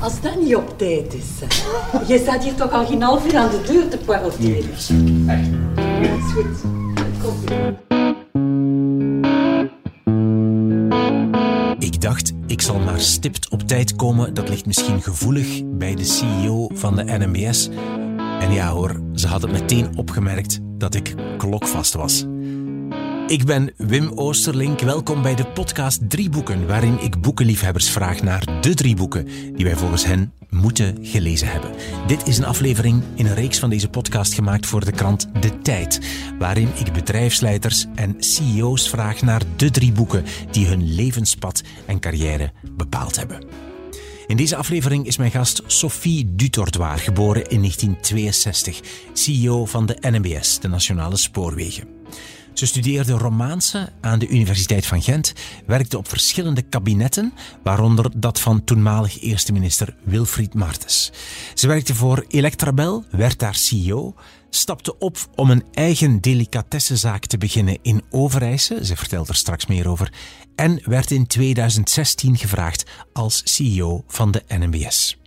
Als dat niet op tijd is. hè. Je staat hier toch al geen half uur aan de deur te paroteren. Echt. Ja, is goed. Kom. Ik dacht, ik zal maar stipt op tijd komen. Dat ligt misschien gevoelig bij de CEO van de NMBS. En ja hoor, ze had het meteen opgemerkt dat ik klokvast was. Ik ben Wim Oosterlink. Welkom bij de podcast Drie Boeken, waarin ik boekenliefhebbers vraag naar de drie boeken die wij volgens hen moeten gelezen hebben. Dit is een aflevering in een reeks van deze podcast gemaakt voor de krant De Tijd, waarin ik bedrijfsleiders en CEO's vraag naar de drie boeken die hun levenspad en carrière bepaald hebben. In deze aflevering is mijn gast Sophie Dutordoir, geboren in 1962, CEO van de NMBS, de Nationale Spoorwegen. Ze studeerde Romaanse aan de Universiteit van Gent, werkte op verschillende kabinetten, waaronder dat van toenmalig eerste minister Wilfried Martens. Ze werkte voor Electrabel, werd daar CEO, stapte op om een eigen delicatessenzaak te beginnen in Overijse, ze vertelt er straks meer over, en werd in 2016 gevraagd als CEO van de NMBS.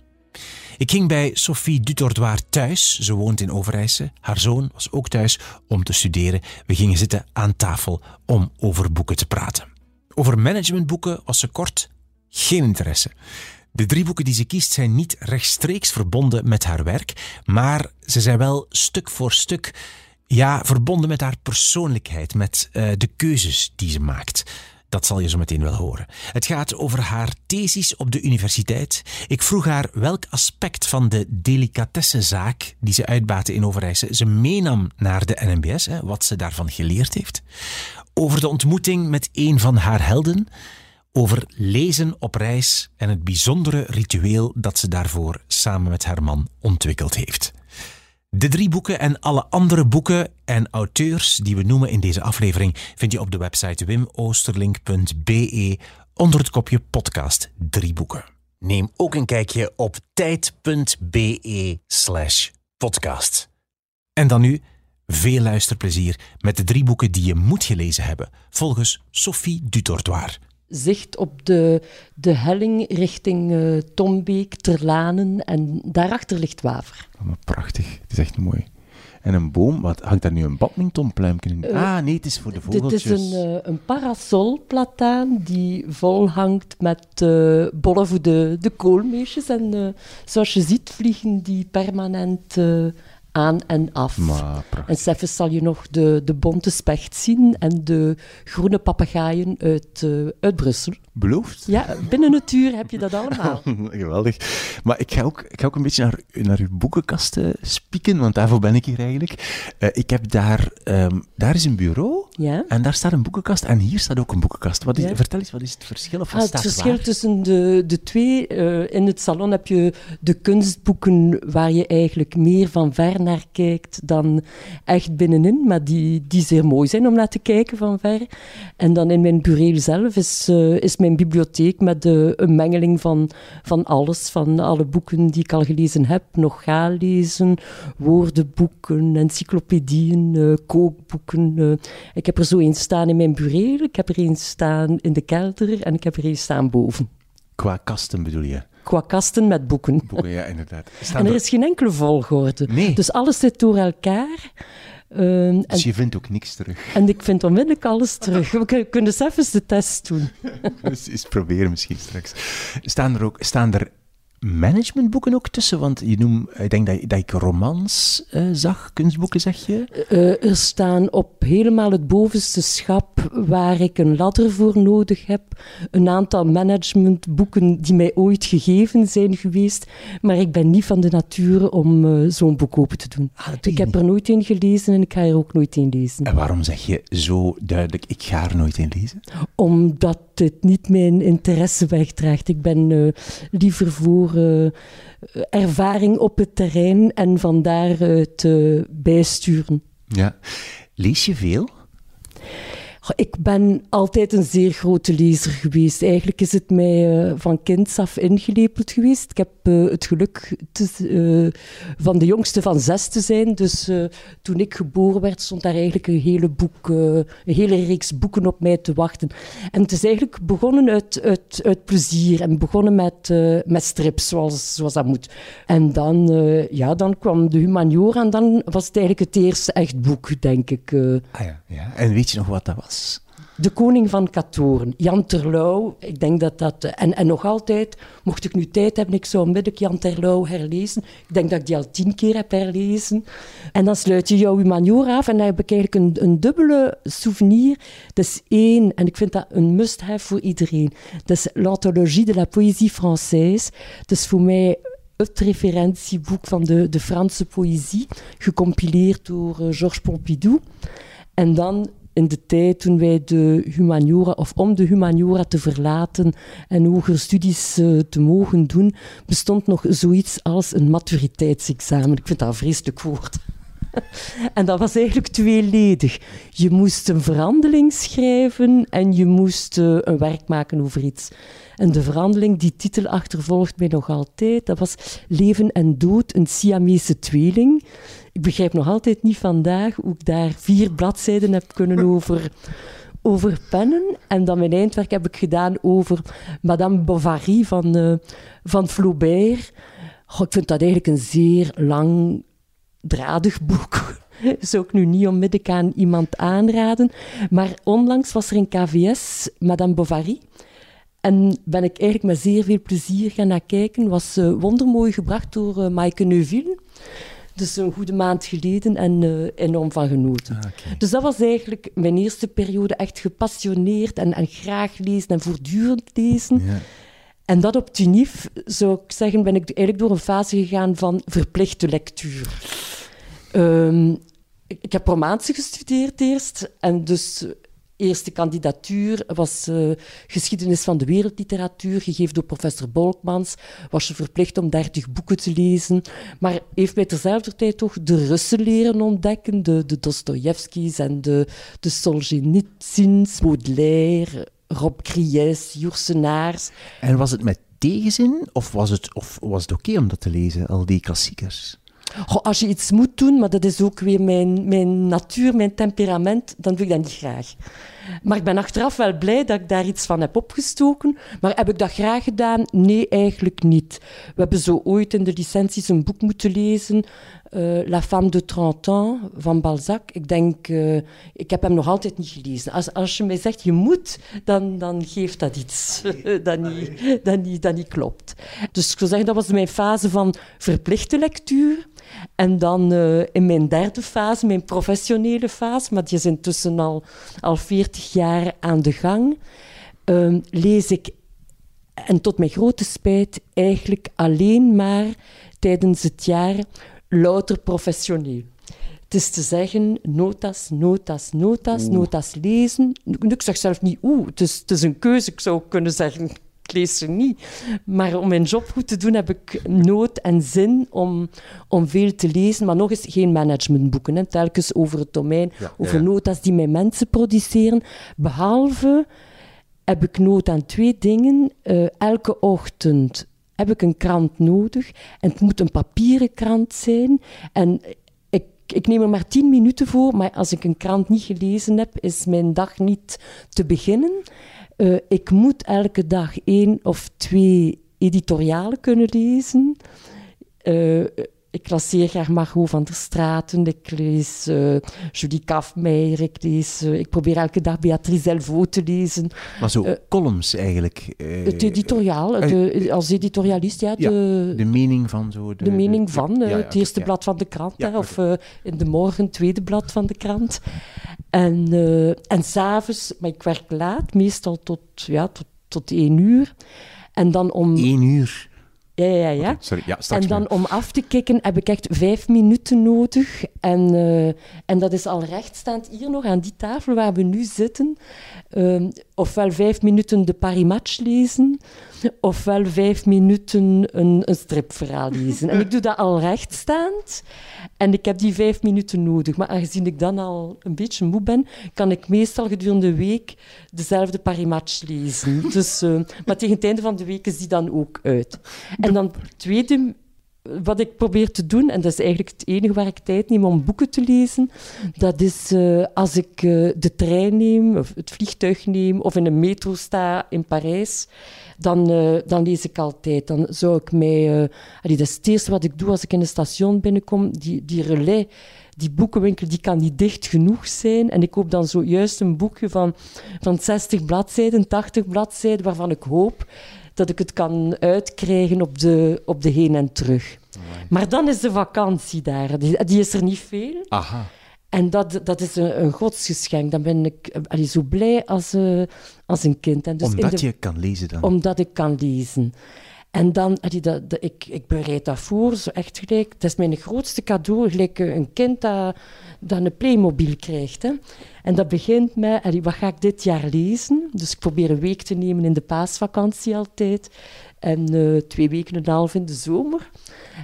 Ik ging bij Sophie Dutordoir thuis. Ze woont in Overijse. Haar zoon was ook thuis om te studeren. We gingen zitten aan tafel om over boeken te praten. Over managementboeken was ze kort geen interesse. De drie boeken die ze kiest zijn niet rechtstreeks verbonden met haar werk, maar ze zijn wel stuk voor stuk ja, verbonden met haar persoonlijkheid, met uh, de keuzes die ze maakt. Dat zal je zo meteen wel horen. Het gaat over haar thesis op de universiteit. Ik vroeg haar welk aspect van de delicatessenzaak die ze uitbaatte in Overijse ze meenam naar de NMBS, wat ze daarvan geleerd heeft. Over de ontmoeting met een van haar helden. Over lezen op reis en het bijzondere ritueel dat ze daarvoor samen met haar man ontwikkeld heeft. De drie boeken en alle andere boeken en auteurs die we noemen in deze aflevering vind je op de website wimoosterlink.be onder het kopje podcast drie boeken. Neem ook een kijkje op tijd.be slash podcast. En dan nu veel luisterplezier met de drie boeken die je moet gelezen hebben, volgens Sophie Dutordoir zicht op de, de helling richting uh, Tombeek, Terlanen en daarachter ligt Waver. Oh, maar prachtig, het is echt mooi. En een boom, wat hangt daar nu een badmintonpluimpje in? Uh, ah, nee, het is voor de vogeltjes. Dit is een, uh, een parasolplataan die vol hangt met uh, bollen voor de, de koolmeesjes. En zoals je ziet vliegen die permanent aan en af. en zelfs zal je nog de, de bonte specht zien en de groene papegaaien uit, uh, uit Brussel. Beloofd? Ja, binnen het uur heb je dat allemaal. Geweldig. Maar ik ga ook, ik ga ook een beetje naar, naar uw boekenkasten spieken, want daarvoor ben ik hier eigenlijk. Uh, ik heb daar, um, daar is een bureau ja? en daar staat een boekenkast en hier staat ook een boekenkast. Wat is, ja. Vertel eens, wat is het verschil? Of ah, het verschil waar? tussen de, de twee, uh, in het salon heb je de kunstboeken waar je eigenlijk meer van ver naar kijkt dan echt binnenin, maar die, die zeer mooi zijn om naar te kijken van ver. En dan in mijn bureel zelf is, uh, is mijn bibliotheek met de, een mengeling van, van alles, van alle boeken die ik al gelezen heb, nog ga lezen, woordenboeken, encyclopedieën, uh, kookboeken. Uh, ik heb er zo een staan in mijn bureel, ik heb er een staan in de kelder en ik heb er een staan boven. Qua kasten bedoel je? qua kasten met boeken. Boeken, ja, inderdaad. Staan en er, er, is geen enkele volgorde. Nee. Dus alles zit door elkaar. Um, dus je vindt ook niks terug. En ik vind onmiddellijk alles terug. We kunnen zelfs eens de test doen. dus eens proberen misschien straks. Staan er ook staan er managementboeken ook tussen? Want je noemt, ik denk dat, dat ik romans uh, zag, kunstboeken zeg je? Uh, er staan op helemaal het bovenste schap, waar ik een ladder voor nodig heb, een aantal managementboeken die mij ooit gegeven zijn geweest, maar ik ben niet van de nature om uh, zo'n boek open te doen. Ah, ik heb er nooit een gelezen en ik ga er ook nooit een lezen. En waarom zeg je zo duidelijk, ik ga er nooit een lezen? Omdat het niet mijn interesse wegdraagt. Ik ben liever voor uh, ervaring op het terrein en van daaruit uh, bijsturen. Ja. Lees je veel? Ik ben altijd een zeer grote lezer geweest. Eigenlijk is het mij uh, van kinds af ingelepeld geweest. Ik heb uh, het geluk te, uh, van de jongste van zes te zijn. Dus toen ik geboren werd, stond daar eigenlijk een hele, boek, een hele reeks boeken op mij te wachten. En het is eigenlijk begonnen uit, uit, uit plezier en begonnen met, met strips, zoals, zoals dat moet. En dan, ja, dan kwam de humaniora en dan was het eigenlijk het eerste echt boek, denk ik. Ah ja, ja. En weet je nog wat dat was? De koning van Katoren, Jan Terlouw. Ik denk dat dat... En, en nog altijd, mocht ik nu tijd hebben, ik zou onmiddellijk Jan Terlouw herlezen. Ik denk dat ik die al tien keer heb herlezen. En dan sluit je jouw humaniora af en dan heb ik eigenlijk een, een dubbele souvenir. Dat is één, en ik vind dat een must-have voor iedereen. Dat is l'Anthologie de la Poésie Française. Dat is voor mij het referentieboek van de, de Franse poëzie, gecompileerd door uh, Georges Pompidou. En dan in de tijd toen wij de humaniora, of om de humaniora te verlaten en hogere studies uh, te mogen doen, bestond nog zoiets als een maturiteitsexamen. Ik vind dat een vreselijk woord. en dat was eigenlijk tweeledig. Je moest een verhandeling schrijven en je moest uh, een werk maken over iets. En de verhandeling, die titel achtervolgt mij nog altijd. Dat was Leven en Dood, een Siamese tweeling. Ik begrijp nog altijd niet vandaag hoe ik daar vier bladzijden heb kunnen over, over pennen. En dan mijn eindwerk heb ik gedaan over Madame Bovary van, uh, van Flaubert. ik vind dat eigenlijk een zeer langdradig boek. Zou ik nu niet onmiddellijk aan iemand aanraden. Maar onlangs was er in KVS Madame Bovary. En ben ik eigenlijk met zeer veel plezier gaan naar kijken. Was uh, wondermooi gebracht door uh, Maaike Neuville. Dus een goede maand geleden en uh, enorm van genoten. Ah, dus dat was eigenlijk mijn eerste periode echt gepassioneerd en, en graag lezen en voortdurend lezen. Ja. En dat op Tunif, zou ik zeggen, ben ik eigenlijk door een fase gegaan van verplichte lectuur. Um, ik, heb romaanse gestudeerd eerst en dus eerste kandidatuur was uh, geschiedenis van de wereldliteratuur, gegeven door professor Bolkmans. Was je verplicht om dertig boeken te lezen. Maar heeft mij terzelfde tijd toch de Russen leren ontdekken, de, de Dostojevskis en de, de Solzhenitsyns, Baudelaire, Rob Cries, Joersenaars. En was het met tegenzin of was het, of was het oké om dat te lezen, al die klassiekers? als je iets moet doen, maar dat is ook weer mijn, mijn natuur, mijn temperament, dan doe ik dat niet graag. Maar ik ben achteraf wel blij dat ik daar iets van heb opgestoken. Maar heb ik dat graag gedaan? Nee, eigenlijk niet. We hebben zo ooit in de licenties een boek moeten lezen, uh, La femme de 30 ans van Balzac. Ik denk, uh, ik heb hem nog altijd niet gelezen. Als, als je mij zegt je moet, dan, dan geeft dat iets dat, niet, dat, niet, dat niet klopt. Dus ik zou zeggen, dat was mijn fase van verplichte lectuur. En dan uh, in mijn derde fase, mijn professionele fase, maar die is intussen al, al 40 jaar aan de gang, uh, lees ik, en tot mijn grote spijt, eigenlijk alleen maar tijdens het jaar louter professioneel. Het is te zeggen, notas, notas, notas, notas lezen. Ik zeg zelf niet oeh, het is, het is een keuze. Ik zou kunnen zeggen, ik lees ze niet. Maar om mijn job goed te doen heb ik nood en zin om, om veel te lezen. Maar nog eens geen managementboeken. Hè. Telkens over het domein, over notas die mijn mensen produceren. Behalve heb ik nood aan twee dingen. Uh, elke ochtend heb ik een krant nodig. En het moet een papieren krant zijn. En ik, ik neem er maar tien minuten voor, maar als ik een krant niet gelezen heb, is mijn dag niet te beginnen. Uh, ik moet elke dag één of twee editorialen kunnen lezen. Uh, ik lees graag Margot van der Straten, ik lees uh, Julie Kafmeijer, ik, lees, uh, ik probeer elke dag Beatrice Delvaux te lezen. Maar zo, uh, columns eigenlijk? het editoriaal, de, als editorialist, ja. De, de mening van zo... De, de mening van, ja, ja, het eerste blad van de krant, hè, of in de morgen het tweede blad van de krant. En, en s'avonds, maar ik werk laat, meestal tot, ja, tot, tot één uur. En dan om... Eén uur? Ja, ja, ja. Okay, sorry, ja en dan om af te kicken heb ik echt vijf minuten nodig. En, uh, en dat is al rechtstaand hier nog aan die tafel waar we nu zitten. Uh, ofwel vijf minuten de Paris-match lezen, ofwel vijf minuten een, een stripverhaal lezen. En ik doe dat al rechtstaand en ik heb die vijf minuten nodig. Maar aangezien ik dan al een beetje moe ben, kan ik meestal gedurende de week dezelfde Paris-match lezen. Dus, uh, maar tegen het einde van de week is die dan ook uit. En dan het tweede wat ik probeer te doen, en dat is eigenlijk het enige waar ik tijd neem om boeken te lezen, dat is uh, als ik uh, de trein neem, of het vliegtuig neem, of in een metro sta in Parijs, dan, uh, dan lees ik altijd. Dan zou ik mij... Allee, dat is het eerste wat ik doe als ik in een station binnenkom. Die, die relais, die boekenwinkel, die kan niet dicht genoeg zijn. En ik koop dan zojuist een boekje van, van 60 bladzijden, 80 bladzijden, waarvan ik hoop dat ik het kan uitkrijgen op de, op de heen en terug. Maar dan is de vakantie daar. Die, die is er niet veel. Aha. En dat, dat is een, een godsgeschenk. Dan ben ik allee, zo blij als, uh, als een kind. En dus omdat de, je kan lezen dan? Omdat ik kan lezen. En dan, dat, ik, ik bereid dat voor, zo echt gelijk. Dat is mijn grootste cadeau, gelijk een kind dat, een Playmobil krijgt. Hè. En dat begint met, wat ga ik dit jaar lezen? Dus ik probeer een week te nemen in de paasvakantie altijd. En uh, twee weken en een half in de zomer.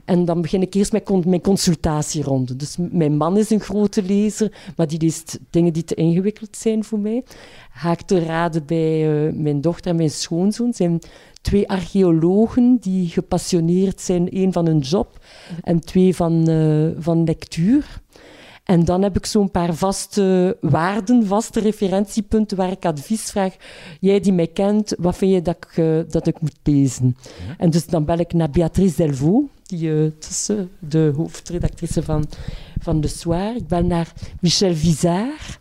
En dan begin ik eerst met mijn consultatieronde. Dus mijn man is een grote lezer, maar die leest dingen die te ingewikkeld zijn voor mij. Ga ik te raden bij uh, mijn dochter en mijn schoonzoon. zijn twee archeologen die gepassioneerd zijn, één van hun job en twee van, uh, van lectuur. En dan heb ik zo'n paar vaste waarden, vaste referentiepunten waar ik advies vraag. Jij die mij kent, wat vind je dat ik, uh, dat ik moet lezen? Ja. En dus dan bel ik naar Beatrice Delvaux, die uh, tussen de hoofdredactrice van, van Le Soir. Ik bel naar Michel Vizard.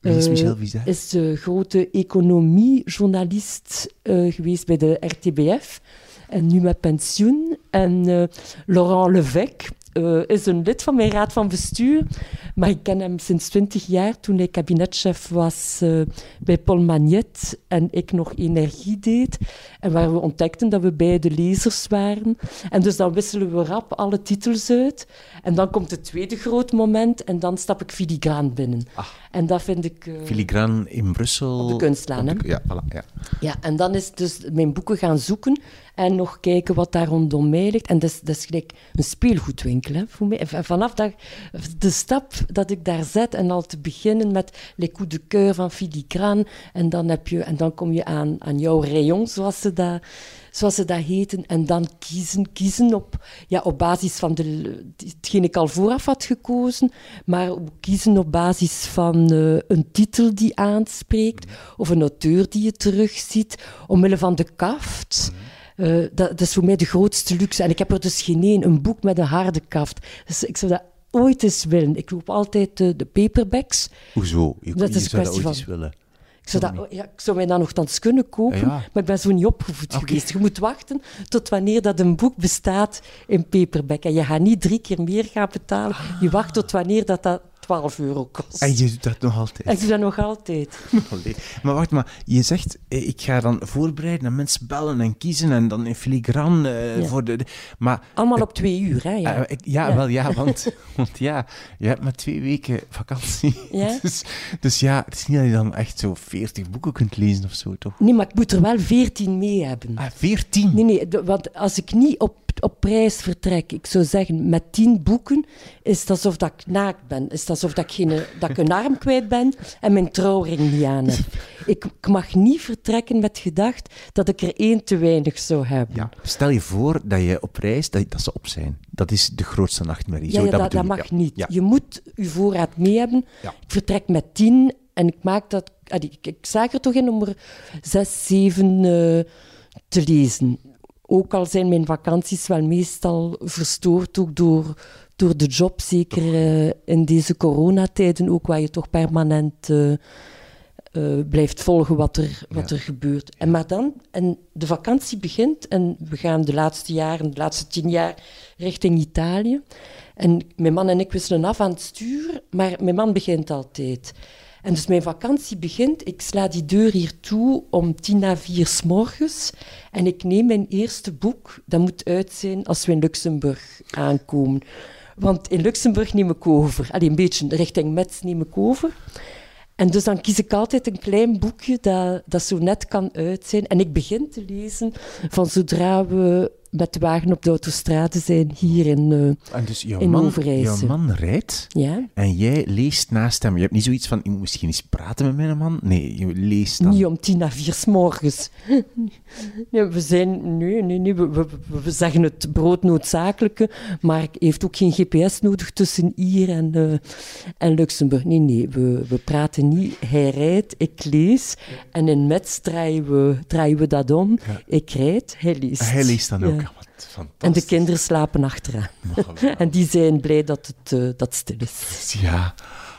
Wie is Michel? Uh, is de grote economiejournalist uh, geweest bij de RTBF. En nu met pensioen. En uh, Laurent Levesque, uh, is een lid van mijn raad van bestuur. Maar ik ken hem sinds twintig jaar, toen hij kabinetchef was uh, bij Paul Magnet en ik nog energie deed. En waar we ontdekten dat we beide lezers waren. En dus dan wisselen we rap alle titels uit. En dan komt het tweede groot moment en dan stap ik filigraan binnen. Ah. En dat vind ik... Uh, filigraan in Brussel? Op de kunstlaan, hè? Ja, voilà, ja. Ja, en dan is dus mijn boeken gaan zoeken en nog kijken wat daar rondom mij ligt. En dat is, gelijk een speelgoedwinkel hè, vanaf de stap dat ik daar zet en al te beginnen met les coups de cœur van filigraan en dan, heb je, en dan kom je aan, aan jouw rayon, zoals ze dat zoals ze dat heten, en dan kiezen, kiezen op, ja, op basis van hetgeen ik al vooraf had gekozen, maar kiezen op basis van uh, een titel die aanspreekt, of een auteur die je terugziet, omwille van de kaft. Uh, dat, dat, is voor mij de grootste luxe. En ik heb er dus geen één, een boek met een harde kaft. Dus ik zou dat ooit eens willen. Ik koop altijd de, de paperbacks. Hoezo? Je, dat je is zou dat ooit eens willen. Ik zou, dat, ja, ik zou mij dat nogthans kunnen kopen, Ja. maar ik ben zo niet opgevoed geweest. Je moet wachten tot wanneer dat een boek bestaat in paperback. En je gaat niet drie keer meer gaan betalen. Je wacht tot wanneer dat, dat 12 euro kost. En je doet dat nog altijd. ik doe dat nog altijd. Allee. Maar wacht maar, je zegt, eh, ik ga dan voorbereiden en mensen bellen en kiezen en dan in filigraan eh, Ja. voor de... maar Allemaal op twee uur, hè? Ja. Eh, ik- ja, Ja. wel ja, want, want ja, je hebt maar twee weken vakantie. Ja. Dus, dus ja, het is niet dat je dan echt zo 40 boeken kunt lezen of zo, toch? Nee, maar ik moet er wel veertien mee hebben. Ah, 14? Nee, nee, want als ik niet op, op prijs vertrek, ik zou zeggen, met tien boeken, is het alsof dat ik naakt ben. Is het alsof dat ik, geen, dat ik een arm kwijt ben en mijn trouwring niet aan heb. Ik, ik mag niet vertrekken met gedacht dat ik er één te weinig zou hebben. Ja, stel je voor dat je op reis, dat, dat ze op zijn. Dat is de grootste nachtmerrie. Ja, Zo, ja, dat, dat mag ja. niet. Ja. Je moet je voorraad mee hebben. Ik vertrek met tien en ik maak dat... allee, Ik, ik zaag er toch in om er zes, zeven eh, te lezen. Ook al zijn mijn vakanties wel meestal verstoord ook door, door de job. Zeker eh, in deze coronatijden ook, waar je toch permanent... eh, eh, blijft volgen wat er, wat Ja. er gebeurt. En maar dan, en de vakantie begint en we gaan de laatste jaren, de laatste tien jaar, richting Italië. En mijn man en ik wisselen af aan het stuur, maar mijn man begint altijd. En dus mijn vakantie begint, ik sla die deur hier toe om tien na vier s morgens en ik neem mijn eerste boek, dat moet uit zijn als we in Luxemburg aankomen. Want in Luxemburg neem ik over, Allee, een beetje richting Metz neem ik over. En dus dan kies ik altijd een klein boekje dat, dat zo net kan uit zijn. En ik begin te lezen van zodra we met de wagen op de autostrade zijn hier in, uh, en dus jouw in man, Overijse. Jouw man rijdt Ja? en jij leest naast hem. Je hebt niet zoiets van, ik moet misschien eens praten met mijn man. Nee, je leest dan. Niet om tien à vier 's morgens. nee, we zijn... Nee, nee, nee. We, we, we zeggen het broodnoodzakelijke, maar ik heeft ook geen GPS nodig tussen hier en, eh, en Luxemburg. Nee, nee. We, we praten niet. Hij rijdt, ik lees. En in Metz draaien we, draaien we dat om. Ja. Ik rijd, hij leest. Hij leest dan ook. Ja. En de kinderen slapen achteraan. En die zijn blij dat het eh, dat stil is. Ja,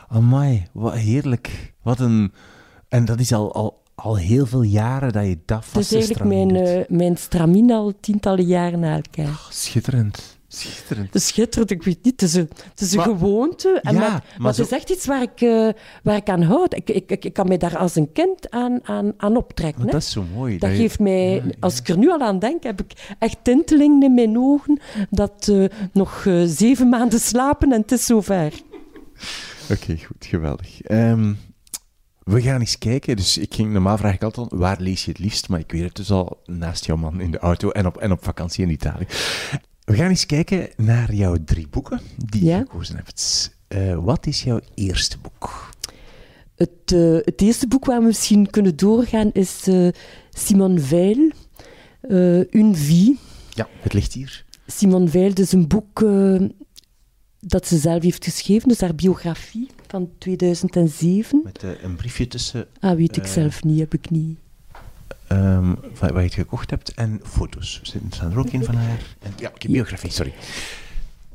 amai, wat heerlijk. Wat een... En dat is al, al, al heel veel jaren dat je dat Het is eigenlijk mijn, eh, mijn stramien al tientallen jaren na elkaar. Schitterend. Schitterend. Het is schitterend, ik weet niet. Het is een, het is een Maar- gewoonte. En Ja, maar, maar maar zo- het is echt iets waar ik, eh, waar ik aan houd. Ik, ik, ik, ik kan mij daar als een kind aan, aan, aan optrekken. Hè. dat is zo mooi. Dat geeft mij, Ja, ja. als ik er nu al aan denk, heb ik echt tintelingen in mijn ogen. Dat eh, nog eh, zeven maanden slapen en het is zover. Oké, goed, geweldig. Ehm, we gaan eens kijken. Dus ik ging, normaal vraag ik altijd, waar lees je het liefst? Maar ik weet het dus al, naast jouw man in de auto en op, en op vakantie in Italië. We gaan eens kijken naar jouw drie boeken die Ja. je gekozen hebt. Eh, wat is jouw eerste boek? Het, eh, het eerste boek waar we misschien kunnen doorgaan is eh Simone Weil, eh Une vie. Ja, het ligt hier. Simone Weil, dus een boek eh, dat ze zelf heeft geschreven, dus haar biografie van 2007. Met eh, een briefje tussen Ah, weet ik Eh. zelf niet, heb ik niet. Ehm, wat je gekocht hebt en foto's. Staan er ook in van haar. En, ja, biografie, sorry.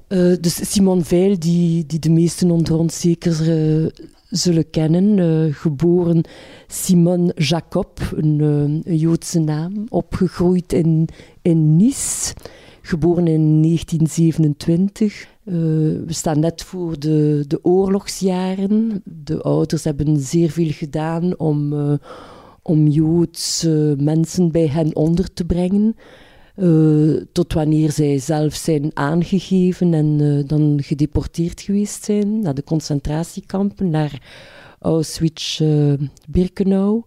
Eh, dus Simone Weil, die, die de meesten onder ons zeker eh, zullen kennen, eh, geboren Simone Jacob, een, Joodse naam, opgegroeid in, in Nice, geboren in 1927. Eh, we staan net voor de, de oorlogsjaren. De ouders hebben zeer veel gedaan om, om Joodse mensen bij hen onder te brengen. Eh, tot wanneer zij zelf zijn aangegeven en eh, dan gedeporteerd geweest zijn naar de concentratiekampen, naar Auschwitz-Birkenau.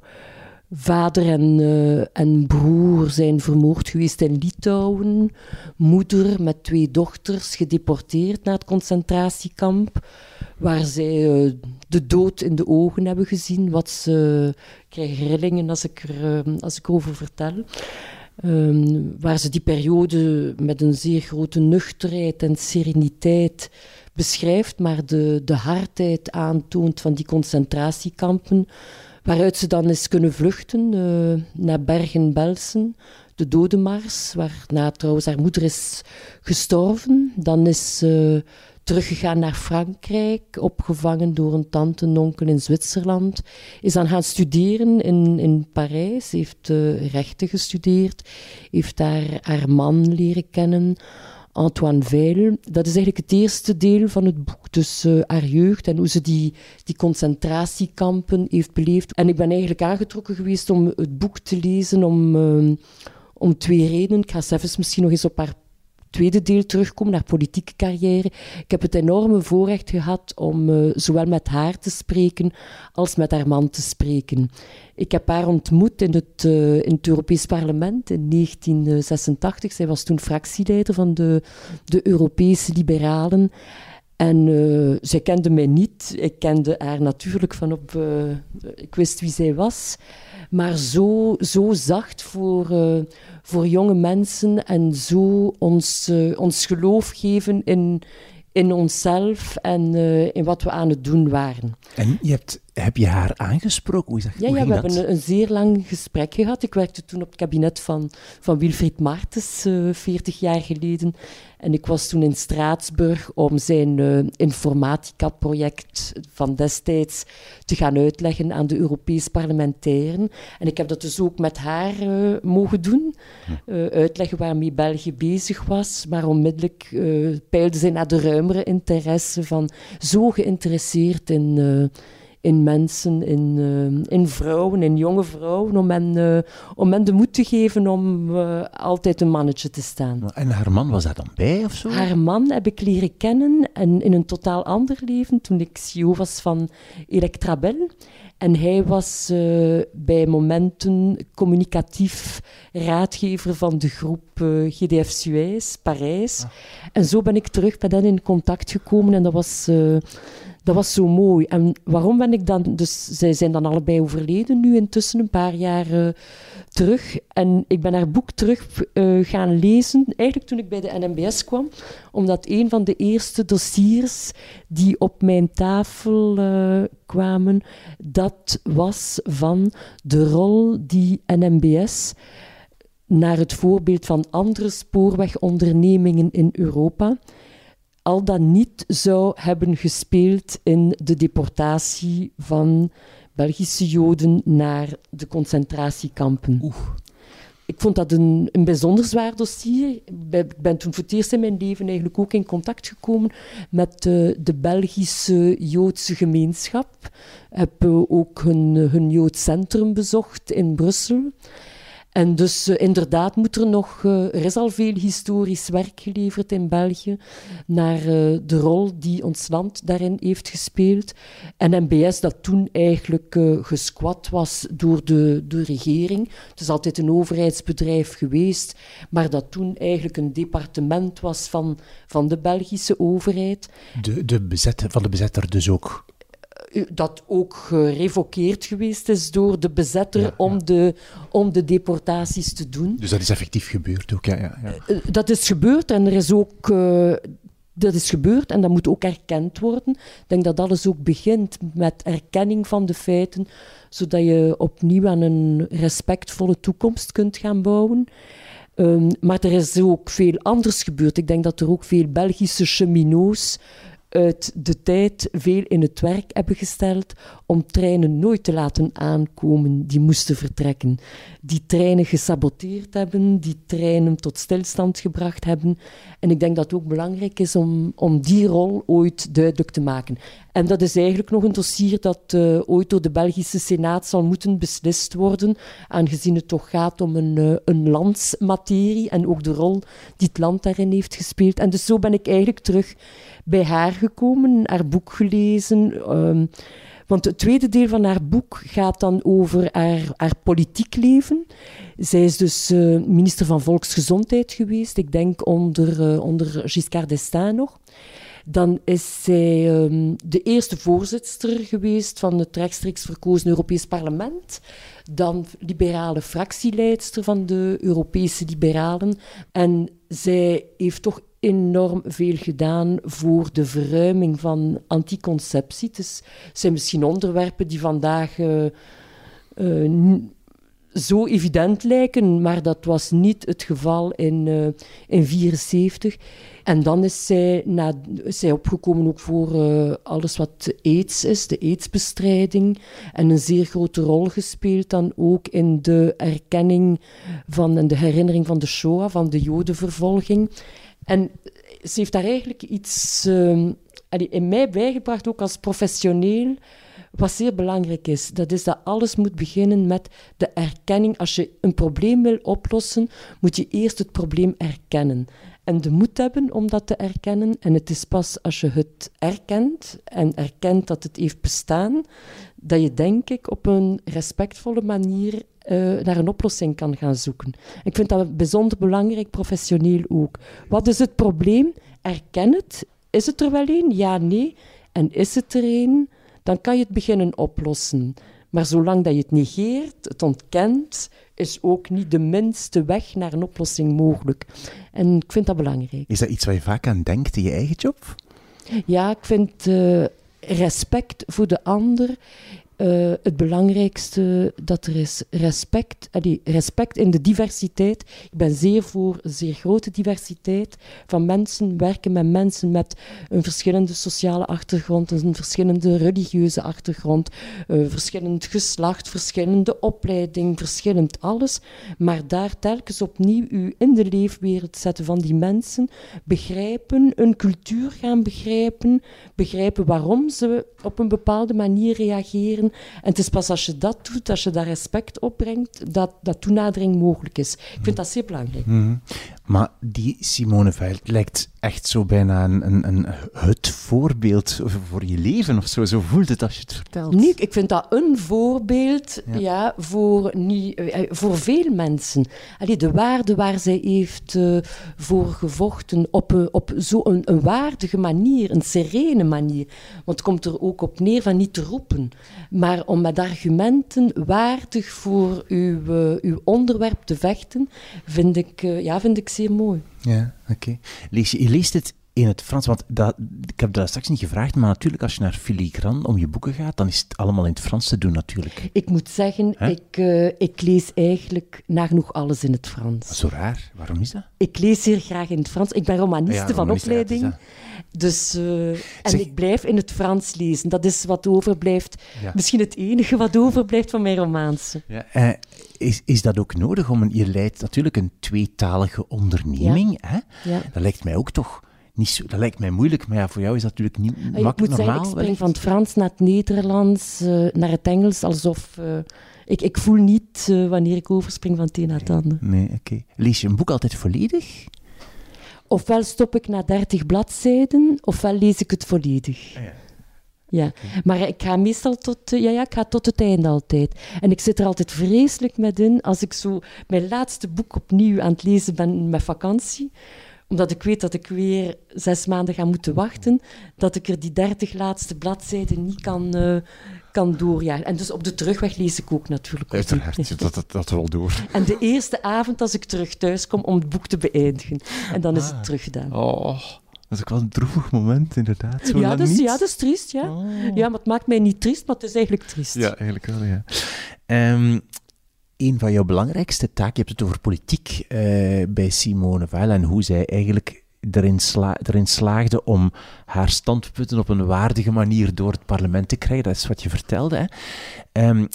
Vader en, eh, en broer zijn vermoord geweest in Litouwen. Moeder met twee dochters gedeporteerd naar het concentratiekamp, waar zij eh, de dood in de ogen hebben gezien. Wat ze ik krijg rillingen als ik, er, eh, als ik over vertel. Ehm, waar ze die periode met een zeer grote nuchterheid en sereniteit beschrijft, maar de, de hardheid aantoont van die concentratiekampen, waaruit ze dan is kunnen vluchten eh, naar Bergen-Belsen, de dodenmars, waarna trouwens haar moeder is gestorven. Dan is ze teruggegaan naar Frankrijk, opgevangen door een tante en onkel in Zwitserland. Is dan gaan studeren in, in Parijs, heeft eh, rechten gestudeerd, heeft daar haar man leren kennen, Antoine Weil. Dat is eigenlijk het eerste deel van het boek, dus eh, haar jeugd en hoe ze die, die concentratiekampen heeft beleefd. En ik ben eigenlijk aangetrokken geweest om het boek te lezen om, eh, om twee redenen. Ik ga zelfs misschien nog eens op haar tweede deel terugkomen, naar politieke carrière. Ik heb het enorme voorrecht gehad om eh, zowel met haar te spreken als met haar man te spreken. Ik heb haar ontmoet in het, eh, in het Europees Parlement in 1986. Zij was toen fractieleider van de, de Europese Liberalen. En eh, zij kende mij niet. Ik kende haar natuurlijk van op... eh, ik wist wie zij was. Maar zo, zo zacht voor, eh, voor jonge mensen en zo ons, ons geloof geven in, in onszelf en in wat we aan het doen waren. En je hebt, heb je haar aangesproken? Hoe is dat? Ja, ja we dat? hebben een, een zeer lang gesprek gehad. Ik werkte toen op het kabinet van, van Wilfried Martens, eh 40 jaar geleden. En ik was toen in Straatsburg om zijn eh, informatica-project van destijds te gaan uitleggen aan de Europees parlementairen. En ik heb dat dus ook met haar eh, mogen doen. Eh, uitleggen waarmee België bezig was. Maar onmiddellijk peilde zij naar de ruimere interesse van zo geïnteresseerd in... in mensen, in, eh, in vrouwen, in jonge vrouwen, om hen, eh, om hen de moed te geven om eh, altijd een mannetje te staan. En haar man was daar dan bij of zo? Haar man heb ik leren kennen en in een totaal ander leven toen ik CEO was van Electrabel. En hij was bij momenten communicatief raadgever van de groep GDF Suez, Parijs. Ah. En zo ben ik terug met hen in contact gekomen en dat was... Dat was zo mooi. En waarom ben ik dan... Dus zij zijn dan allebei overleden nu intussen, een paar jaar uh, terug. En ik ben haar boek terug uh, gaan lezen, eigenlijk toen ik bij de NMBS kwam. Omdat een van de eerste dossiers die op mijn tafel uh, kwamen, dat was van de rol die NMBS naar het voorbeeld van andere spoorwegondernemingen in Europa al dan niet zou hebben gespeeld in de deportatie van Belgische Joden naar de concentratiekampen. Oeh. Ik vond dat een, een bijzonder zwaar dossier. Ik ben toen voor het eerst in mijn leven eigenlijk ook in contact gekomen met de, de Belgische Joodse gemeenschap. Ik heb ook hun, hun Joods centrum bezocht in Brussel. En dus uh, inderdaad moet er nog, uh, er is al veel historisch werk geleverd in België naar uh, de rol die ons land daarin heeft gespeeld. En MBS dat toen eigenlijk gesquat was door de, de regering. Het is altijd een overheidsbedrijf geweest, maar dat toen eigenlijk een departement was van, van de Belgische overheid. De, de bezetter, van de bezetter dus ook? Dat ook gerevokeerd geweest is door de bezetter Om, de, om de deportaties te doen. Dus dat is effectief gebeurd ook, ja. ja, ja. Eh, dat is gebeurd en er is ook... Uh, dat is gebeurd en dat moet ook erkend worden. Ik denk dat alles ook begint met erkenning van de feiten, zodat je opnieuw aan een respectvolle toekomst kunt gaan bouwen. Um, maar er is ook veel anders gebeurd. Ik denk dat er ook veel Belgische cheminots uit de tijd veel in het werk hebben gesteld om treinen nooit te laten aankomen die moesten vertrekken. Die treinen gesaboteerd hebben, die treinen tot stilstand gebracht hebben. En ik denk dat het ook belangrijk is om, om die rol ooit duidelijk te maken. En dat is eigenlijk nog een dossier dat uh, ooit door de Belgische Senaat zal moeten beslist worden, aangezien het toch gaat om een, uh, een landsmaterie en ook de rol die het land daarin heeft gespeeld. En dus zo ben ik eigenlijk terug bij haar gekomen, haar boek gelezen. Um, want het tweede deel van haar boek gaat dan over haar, haar politiek leven. Zij is dus uh, minister van Volksgezondheid geweest, ik denk onder, uh, onder Giscard d'Estaing nog. Dan is zij um, de eerste voorzitter geweest van het rechtstreeks verkozen Europees Parlement. Dan liberale fractieleidster van de Europese Liberalen. En zij heeft toch enorm veel gedaan voor de verruiming van anticonceptie. Het zijn misschien onderwerpen die vandaag uh, zo evident lijken, maar dat was niet het geval in 1974. Uh, en dan is zij, na, zij opgekomen ook voor uh, alles wat AIDS is, de AIDS-bestrijding. En een zeer grote rol gespeeld dan ook in de erkenning van en de herinnering van de Shoah, van de Jodenvervolging. En ze heeft daar eigenlijk iets uh, in mij bijgebracht, ook als professioneel, wat zeer belangrijk is. Dat is dat alles moet beginnen met de erkenning. Als je een probleem wil oplossen, moet je eerst het probleem erkennen. En de moed hebben om dat te erkennen. En het is pas als je het erkent en erkent dat het heeft bestaan, dat je denk ik op een respectvolle manier uh, naar een oplossing kan gaan zoeken. Ik vind dat bijzonder belangrijk, professioneel ook. Wat is het probleem? Erken het. Is het er wel een? Ja, nee. En is het er een? Dan kan je het beginnen oplossen. Maar zolang dat je het negeert, het ontkent, is ook niet de minste weg naar een oplossing mogelijk. En ik vind dat belangrijk. Is dat iets waar je vaak aan denkt in je eigen job? Ja, ik vind uh, respect voor de ander uh, het belangrijkste dat er is respect, allee, respect in de diversiteit. Ik ben zeer voor een zeer grote diversiteit van mensen, werken met mensen met een verschillende sociale achtergrond, een verschillende religieuze achtergrond, uh, verschillend geslacht, verschillende opleiding, verschillend alles. Maar daar telkens opnieuw u in de leefwereld zetten van die mensen, begrijpen, een cultuur gaan begrijpen, begrijpen waarom ze op een bepaalde manier reageren en het is pas als je dat doet, als je daar respect opbrengt, dat, dat toenadering mogelijk is. Ik vind dat zeer belangrijk. Mhm. Maar die Simone Veil lijkt echt zo bijna een, een, een, het voorbeeld voor je leven of zo. Zo voelt het als je het vertelt. Nee, ik vind dat een voorbeeld ja. voor, niet, eh, eh, voor veel mensen. Allee, de waarde waar zij heeft uh, voor gevochten op, op zo'n een, waardige manier, een serene manier. Want het komt er ook op neer van niet te roepen, maar om met argumenten waardig voor uw, uw onderwerp te vechten, vind ik, ja, vind ik zeer mooi. Ja, oké. Lees je, je leest het in het Frans, want dat, ik heb dat straks niet gevraagd, maar natuurlijk als je naar Filigran om je boeken gaat, dan is het allemaal in het Frans te doen natuurlijk. Ik moet zeggen, ik, uh, ik lees eigenlijk nagenoeg alles in het Frans. Zo raar, waarom is dat? Ik lees zeer graag in het Frans. Ik ben romaniste van opleiding. dus, uh, en ik blijf in het Frans lezen. Dat is wat overblijft. Misschien het enige wat overblijft van mijn romaanse. Ja, uh, is, is dat ook nodig om een... Je leidt natuurlijk een tweetalige onderneming. Hè? Dat lijkt mij ook toch niet zo, dat lijkt mij moeilijk, maar ja, voor jou is dat natuurlijk niet ah, makkelijk ik moet normaal. Zeggen, ik spring van het Frans naar het Nederlands, uh, naar het Engels, alsof... Uh, ik, ik voel niet uh, wanneer ik overspring van het een naar het ander. Nee, oké. Okay. Lees je een boek altijd volledig? Ofwel stop ik na 30 bladzijden, ofwel lees ik het volledig. Ah, ja. Ja, maar ik ga meestal tot, ja, ja, ik ga tot het einde altijd. En ik zit er altijd vreselijk met in als ik zo mijn laatste boek opnieuw aan het lezen ben met vakantie omdat ik weet dat ik weer zes maanden ga moeten wachten, dat ik er die dertig laatste bladzijden niet kan, uh, kan doorjagen. En dus op de terugweg lees ik ook natuurlijk. Uiteraard, dat, dat, dat wel door. En de eerste avond als ik terug thuis kom om het boek te beëindigen. En dan is het ah. teruggedaan. Oh. Dat is ook wel een droevig moment, inderdaad. Zo ja, dus, ja, dat is triest, ja. Oh. Ja, maar het maakt mij niet triest, maar het is eigenlijk triest. Ja, eigenlijk wel, ja. Um, een van jouw belangrijkste taken, je hebt het over politiek uh, bij Simone Weil en hoe zij eigenlijk erin, sla erin slaagde om haar standpunten op een waardige manier door het parlement te krijgen. Dat is wat je vertelde. Hè? Um,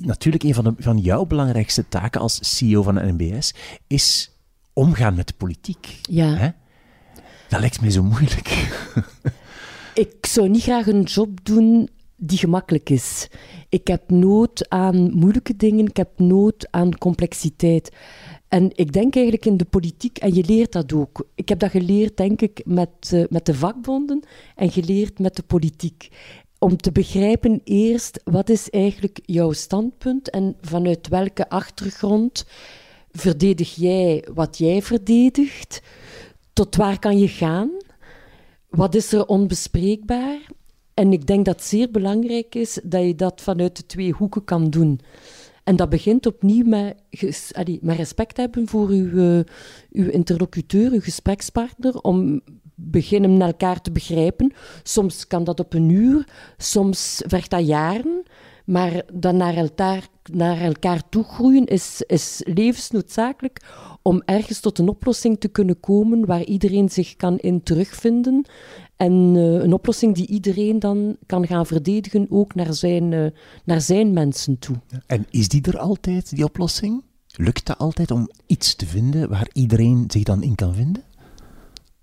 natuurlijk, een van, de, van jouw belangrijkste taken als CEO van de NBS is omgaan met de politiek. Ja. Hè? Dat lijkt mij zo moeilijk. ik zou niet graag een job doen die gemakkelijk is. Ik heb nood aan moeilijke dingen, ik heb nood aan complexiteit. En ik denk eigenlijk in de politiek, en je leert dat ook. Ik heb dat geleerd, denk ik, met, uh, met de vakbonden en geleerd met de politiek. Om te begrijpen eerst, wat is eigenlijk jouw standpunt en vanuit welke achtergrond verdedig jij wat jij verdedigt? Tot waar kan je gaan? Wat is er onbespreekbaar? En ik denk dat het zeer belangrijk is dat je dat vanuit de twee hoeken kan doen. En dat begint opnieuw met, respect hebben voor uw, uh, uw interlocuteur, uw gesprekspartner, om beginnen met elkaar te begrijpen. Soms kan dat op een uur, soms vergt dat jaren. Maar dan naar elkaar, naar elkaar toe groeien is, is levensnoodzakelijk om ergens tot een oplossing te kunnen komen waar iedereen zich kan in terugvinden. En uh, een oplossing die iedereen dan kan gaan verdedigen, ook naar zijn, uh, naar zijn mensen toe. En is die er altijd, die oplossing? Lukt dat altijd om iets te vinden waar iedereen zich dan in kan vinden?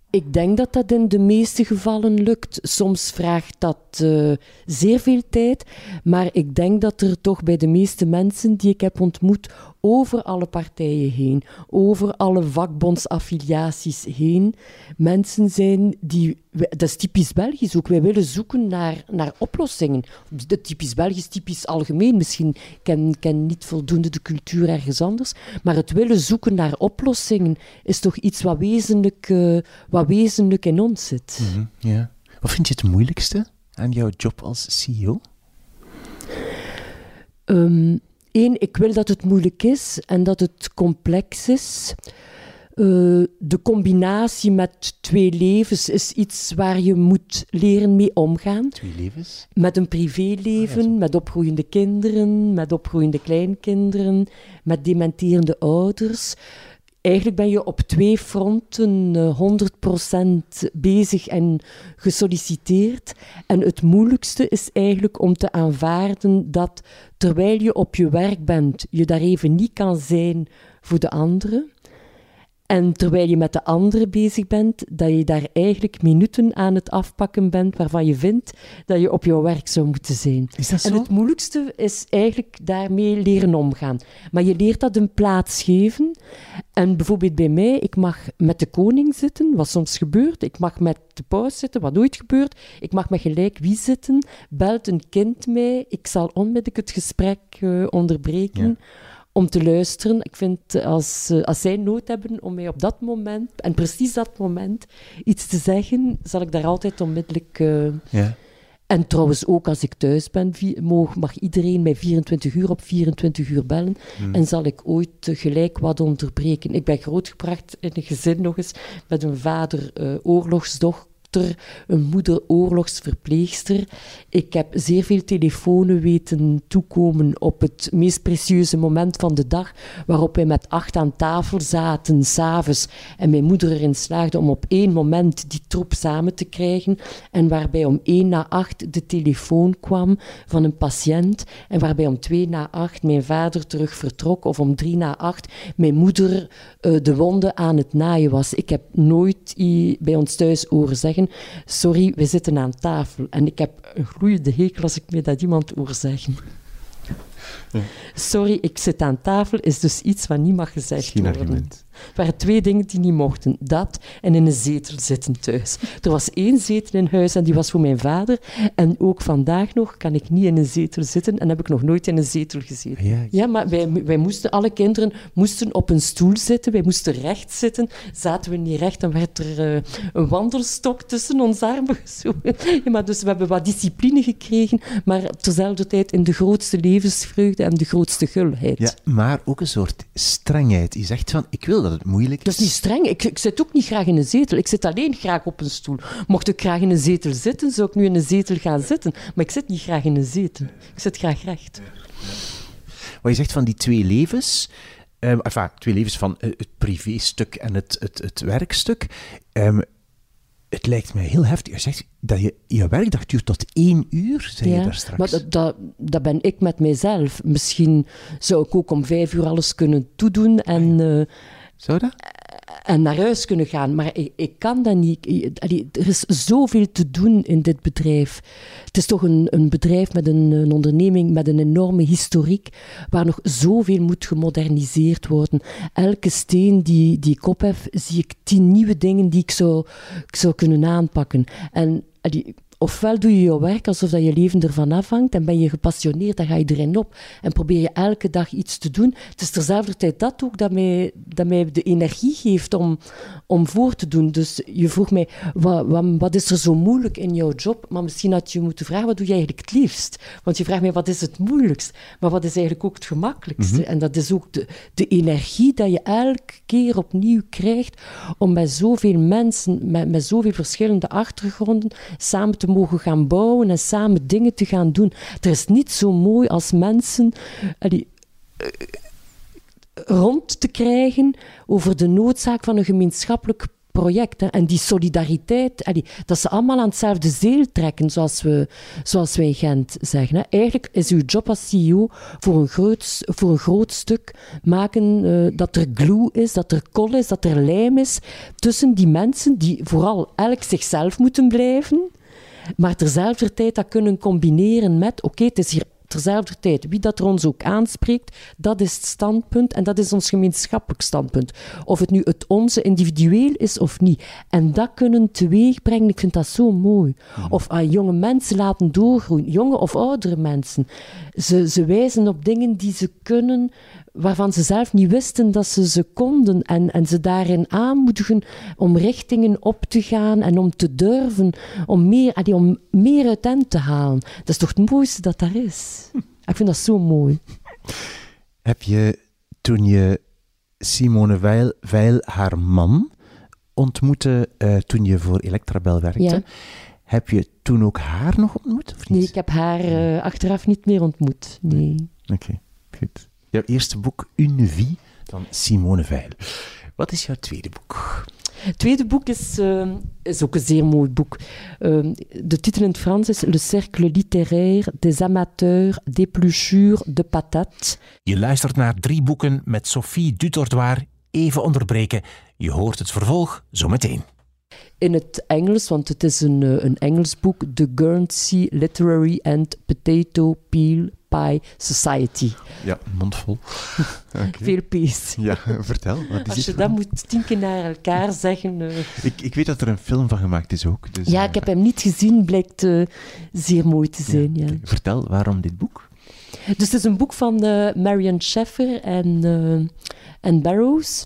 Ik denk dat dat in de meeste gevallen lukt. Soms vraagt dat uh, zeer veel tijd, maar ik denk dat er toch bij de meeste mensen die ik heb ontmoet over alle partijen heen, over alle vakbondsaffiliaties heen, mensen zijn die, dat is typisch Belgisch ook, wij willen zoeken naar, naar oplossingen. De typisch Belgisch, typisch algemeen, misschien ken, ken niet voldoende de cultuur ergens anders, maar het willen zoeken naar oplossingen is toch iets wat wezenlijk, uh, wat wezenlijk in ons zit. Mm -hmm, ja. Wat vind je het moeilijkste aan jouw job als CEO? Um, Eén, ik wil dat het moeilijk is en dat het complex is. Uh, de combinatie met twee levens is iets waar je moet leren mee omgaan. Twee levens? Met een privéleven, ah, met opgroeiende kinderen, met opgroeiende kleinkinderen, met dementerende ouders eigenlijk ben je op twee fronten 100% eh, bezig en gesolliciteerd. En het moeilijkste is eigenlijk om te aanvaarden dat terwijl je op je werk bent, je daar even niet kan zijn voor de anderen. En terwijl je met de andere bezig bent, dat je daar eigenlijk minuten aan het afpakken bent waarvan je vindt dat je op jouw werk zou moeten zijn. Is dat zo? En het moeilijkste is eigenlijk daarmee leren omgaan. Maar je leert dat een plaats geven. En bijvoorbeeld bij mij, ik mag met de koning zitten, wat soms gebeurt. Ik mag met de paus zitten, wat nooit gebeurt. Ik mag met gelijk wie zitten. Belt een kind mij, ik zal onmiddellijk het gesprek uh, onderbreken. Ja om te luisteren. Ik vind als, uh, als zij nood hebben om mij op dat moment, en precies dat moment, iets te zeggen, zal ik daar altijd onmiddellijk. Uh, ja. En trouwens, ook als ik thuis ben, mag, mag iedereen mij 24 uur op 24 uur bellen. Hmm. En zal ik ooit gelijk wat onderbreken. Ik ben grootgebracht in een gezin nog eens met een vader uh, oorlogsdochter een moeder oorlogsverpleegster. Ik heb zeer veel telefoons weten toekomen op het meest precieuze moment van de dag, waarop wij met acht aan tafel zaten, s'avonds, en mijn moeder erin slaagde om op één moment die troep samen te krijgen, en waarbij om één na acht de telefoon kwam van een patiënt, en waarbij om twee na acht mijn vader terug vertrok, of om drie na acht mijn moeder uh, de wonden aan het naaien was. Ik heb nooit bij ons thuis horen zeggen sorry, we zitten aan tafel. En ik heb een gloeiende hekel als ik me dat iemand hoor zeggen. Ja. Sorry, ik zit aan tafel is dus iets wat niet mag gezegd Geen worden. argument. Er waren twee dingen die niet mochten. Dat en in een zetel zitten thuis. Er was één zetel in huis en die was voor mijn vader. En ook vandaag nog kan ik niet in een zetel zitten en heb ik nog nooit in een zetel gezeten. Ja, Ja, maar wij, wij moesten, alle kinderen moesten op een stoel zitten. Wij moesten recht zitten. Zaten we niet recht, dan werd er eh, een wandelstok tussen ons armen gezogen. Ja, maar dus we hebben wat discipline gekregen, maar terzelfde tijd in de grootste levensvreugde en de grootste gulheid. Ja, maar ook een soort strengheid. Je zegt van, ik wil dat het moeilijk Dat is. niet streng. Ik, ik zit ook niet graag in een zetel. Ik zit alleen graag op een stoel. Mocht ik graag in een zetel zitten, zou ik nu in een zetel gaan zitten. Maar ik zit niet graag in een zetel. Ik zit graag recht. Wat je zegt van die twee levens, um, enfin, twee levens van uh, het privéstuk en het, het, het werkstuk. Um, het lijkt mij heel heftig. Je zegt dat je, je werkdag duurt tot één uur, zei je daar straks. Maar dat, dat, dat, ben ik met mijzelf. Misschien zou ik ook om vijf uur alles kunnen toedoen en... Uh, zou dat? En naar huis kunnen gaan. Maar ik, ik kan dat niet. Er is zoveel te doen in dit bedrijf. Het is toch een, een bedrijf met een, een, onderneming met een enorme historiek, waar nog zoveel moet gemoderniseerd worden. Elke steen die, die ik ophef, zie ik tien nieuwe dingen die ik zou, ik zou kunnen aanpakken. En ofwel doe je je werk alsof dat je leven ervan afhangt en ben je gepassioneerd, dan ga je erin op en probeer je elke dag iets te doen. Het is terzelfde tijd dat ook dat mij, dat mij de energie geeft om, om voor te doen. Dus je vroeg mij, wat, wat, wat is er zo moeilijk in jouw job? Maar misschien had je moeten vragen, wat doe je eigenlijk het liefst? Want je vraagt mij, wat is het moeilijkst? Maar wat is eigenlijk ook het gemakkelijkste? Mhm. En dat is ook de, de energie dat je elke keer opnieuw krijgt om met zoveel mensen, met, met zoveel verschillende achtergronden, samen te mogen gaan bouwen en samen dingen te gaan doen. Er is niet zo mooi als mensen allee, uh, rond te krijgen over de noodzaak van een gemeenschappelijk project. Hè. En die solidariteit, dat ze allemaal aan hetzelfde zeel trekken, zoals, we, zoals wij in Gent zeggen. Hè. Eigenlijk is uw job als CEO voor een groot, voor een groot stuk maken uh, dat er glue is, dat er kol is, dat er lijm is tussen die mensen die vooral elk zichzelf moeten blijven maar terzelfde tijd dat kunnen combineren met, oké, okay, het is hier terzelfde tijd, wie dat er ons ook aanspreekt, dat is het standpunt en dat is ons gemeenschappelijk standpunt. Of het nu het onze individueel is of niet. En dat kunnen teweegbrengen, ik vind dat zo mooi. Of ah, jonge mensen laten doorgroeien, jonge of oudere mensen. Ze, ze wijzen op dingen die ze kunnen, waarvan ze zelf niet wisten dat ze ze konden. En, en ze daarin aanmoedigen om richtingen op te gaan en om te durven, om meer, allee, om meer uit hen te halen. Dat is toch het mooiste dat er is. Ik vind dat zo mooi. Heb je toen je Simone Veil, Veil haar man, ontmoette uh, toen je voor Electrabel werkte, Ja. heb je toen ook haar nog ontmoet? Of niet? Nee, ik heb haar uh, achteraf niet meer ontmoet. Nee. Oké, okay, goed. Jouw eerste boek, Une vie, van Simone Veil. Wat is jouw tweede boek? Het tweede boek is, uh, is ook een zeer mooi boek. Uh, de titel in het Frans is Le cercle littéraire des amateurs d'épluchure de patates. Je luistert naar drie boeken met Sophie Dutordoir, even onderbreken. Je hoort het vervolg zometeen. In het Engels, want het is een, eh, een Engels boek, The Guernsey Literary and Potato Peel Pie Society. Ja, mondvol. Okay. Veel P's. Ja, vertel. Wat is Als je dat moet tien keer naar elkaar zeggen. eh. ik, ik weet dat er een film van gemaakt is ook. Dus, Ja, eh, ik heb hem niet gezien, blijkt eh, zeer mooi te zijn. Ja. Vertel, waarom dit boek? Dus het is een boek van eh, Marian Sheffer en, eh, en Barrows.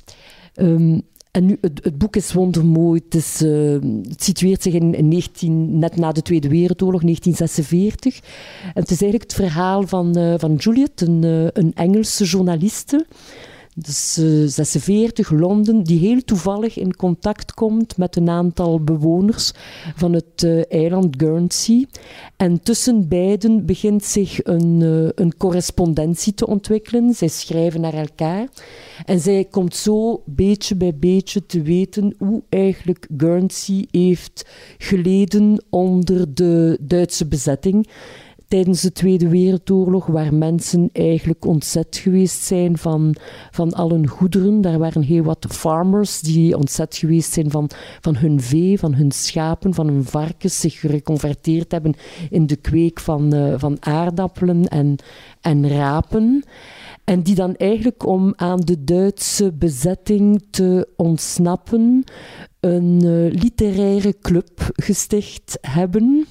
Ehm, en nu, het, het boek is wondermooi. Het, eh, situeert zich in, in 19, net na de Tweede Wereldoorlog, 1946. En het is eigenlijk het verhaal van, eh, van Juliet, een, eh, een Engelse journaliste. Dus eh, 46, Londen, die heel toevallig in contact komt met een aantal bewoners van het eh, eiland Guernsey. En tussen beiden begint zich een, eh, een correspondentie te ontwikkelen. Zij schrijven naar elkaar. En zij komt zo beetje bij beetje te weten hoe eigenlijk Guernsey heeft geleden onder de Duitse bezetting tijdens de Tweede Wereldoorlog, waar mensen eigenlijk ontzet geweest zijn van, van al hun goederen. Daar waren heel wat farmers die ontzet geweest zijn van, van hun vee, van hun schapen, van hun varkens, zich gereconverteerd hebben in de kweek van, eh, van aardappelen en, en rapen. En die dan eigenlijk om aan de Duitse bezetting te ontsnappen, een eh, literaire club gesticht hebben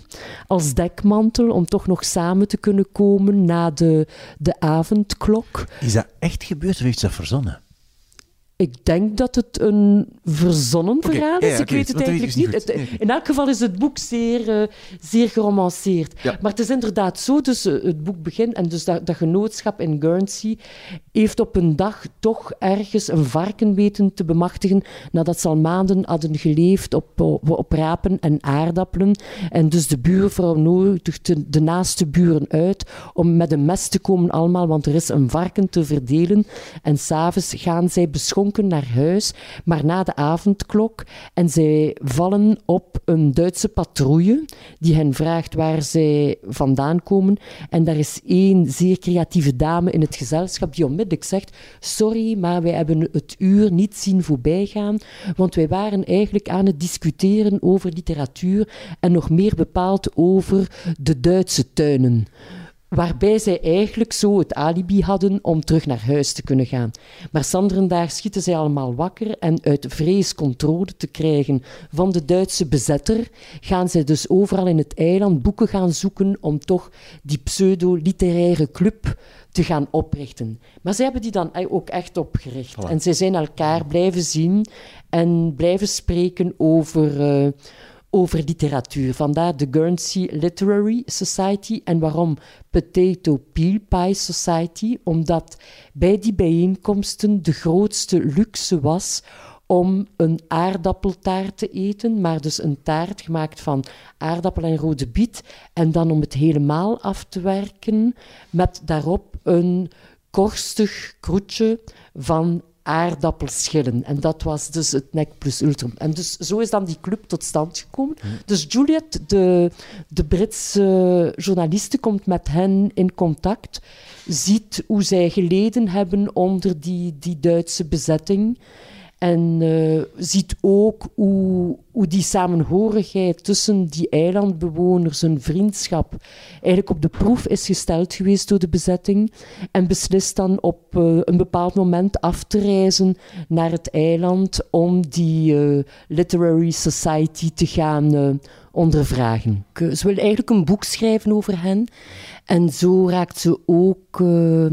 als dekmantel om toch nog samen te kunnen komen na de, de avondklok. Is dat echt gebeurd of heeft ze dat verzonnen? Ik denk dat het een verzonnen verhaal is. ja, ik weet het weet eigenlijk dus niet. Het- in elk geval is het boek zeer, eh, zeer geromanceerd. Ja. Maar het is inderdaad zo, dus eh, het boek begint en dus dat, dat genootschap in Guernsey heeft op een dag toch ergens een varken weten te bemachtigen nadat ze al maanden hadden geleefd op, op, op rapen en aardappelen. En dus de buurvrouw nodigt de, de naaste buren uit om met een mes te komen allemaal, want er is een varken te verdelen. En s'avonds gaan zij beschonken naar huis, maar na de avondklok. En zij vallen op een Duitse patrouille die hen vraagt waar zij vandaan komen. En daar is één zeer creatieve dame in het gezelschap die onmiddellijk zegt: Sorry, maar wij hebben het uur niet zien voorbijgaan, want wij waren eigenlijk aan het discussiëren over literatuur en nog meer bepaald over de Duitse tuinen. Waarbij zij eigenlijk zo het alibi hadden om terug naar huis te kunnen gaan. Maar Sanderendaag schieten zij allemaal wakker en uit vrees controle te krijgen van de Duitse bezetter, gaan zij dus overal in het eiland boeken gaan zoeken om toch die pseudo-literaire club te gaan oprichten. Maar zij hebben die dan ook echt opgericht. Voilà. En zij zijn elkaar blijven zien en blijven spreken over, eh, over literatuur. Vandaar de Guernsey Literary Society. En waarom Potato Peel Pie Society? Omdat bij die bijeenkomsten de grootste luxe was om een aardappeltaart te eten, maar dus een taart gemaakt van aardappel en rode biet. En dan om het helemaal af te werken met daarop een korstig kroetje van aardappelschillen. En dat was dus het nec plus ultrum. En dus zo is dan die club tot stand gekomen. Dus Juliet, de, de Britse journaliste, komt met hen in contact, ziet hoe zij geleden hebben onder die, die Duitse bezetting. En eh, ziet ook hoe, hoe die samenhorigheid tussen die eilandbewoners, hun vriendschap, eigenlijk op de proef is gesteld geweest door de bezetting. En beslist dan op eh, een bepaald moment af te reizen naar het eiland om die eh, Literary Society te gaan ondervragen. Ze wil eigenlijk een boek schrijven over hen. En zo raakt ze ook eh,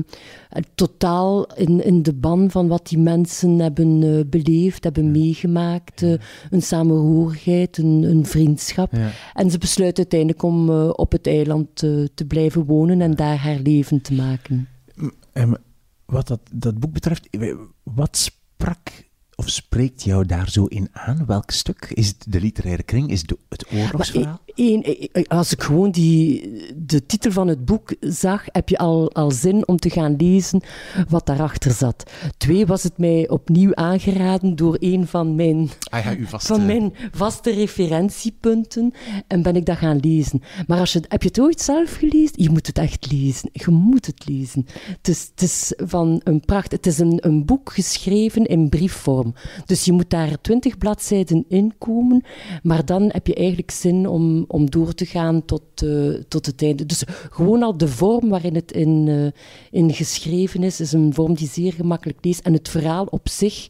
totaal in, in de ban van wat die mensen hebben eh, beleefd, hebben meegemaakt. eh, een samenhorigheid, een, een vriendschap. Ja. En ze besluit uiteindelijk om op het eiland te blijven wonen en daar haar leven te maken. Ehm, wat dat, dat boek betreft, wat sprak of spreekt jou daar zo in aan? Welk stuk? Is het de literaire kring? Is het het oorlogsverhaal? Één, als ik gewoon die, de titel van het boek zag, heb je al, al zin om te gaan lezen wat daarachter zat. Twee, was het mij opnieuw aangeraden door een van mijn, ah ja, vaste... van mijn vaste referentiepunten en ben ik dat gaan lezen. Maar als je, heb je het ooit zelf gelezen? Je moet het echt lezen. Je moet het lezen. Het is, het is van een pracht. Het is een, een boek geschreven in briefvorm. Dus je moet daar twintig bladzijden in komen, maar dan heb je eigenlijk zin om, om door te gaan tot, uh, tot het einde. Dus gewoon al de vorm waarin het in, uh, in geschreven is, is een vorm die zeer gemakkelijk leest. En het verhaal op zich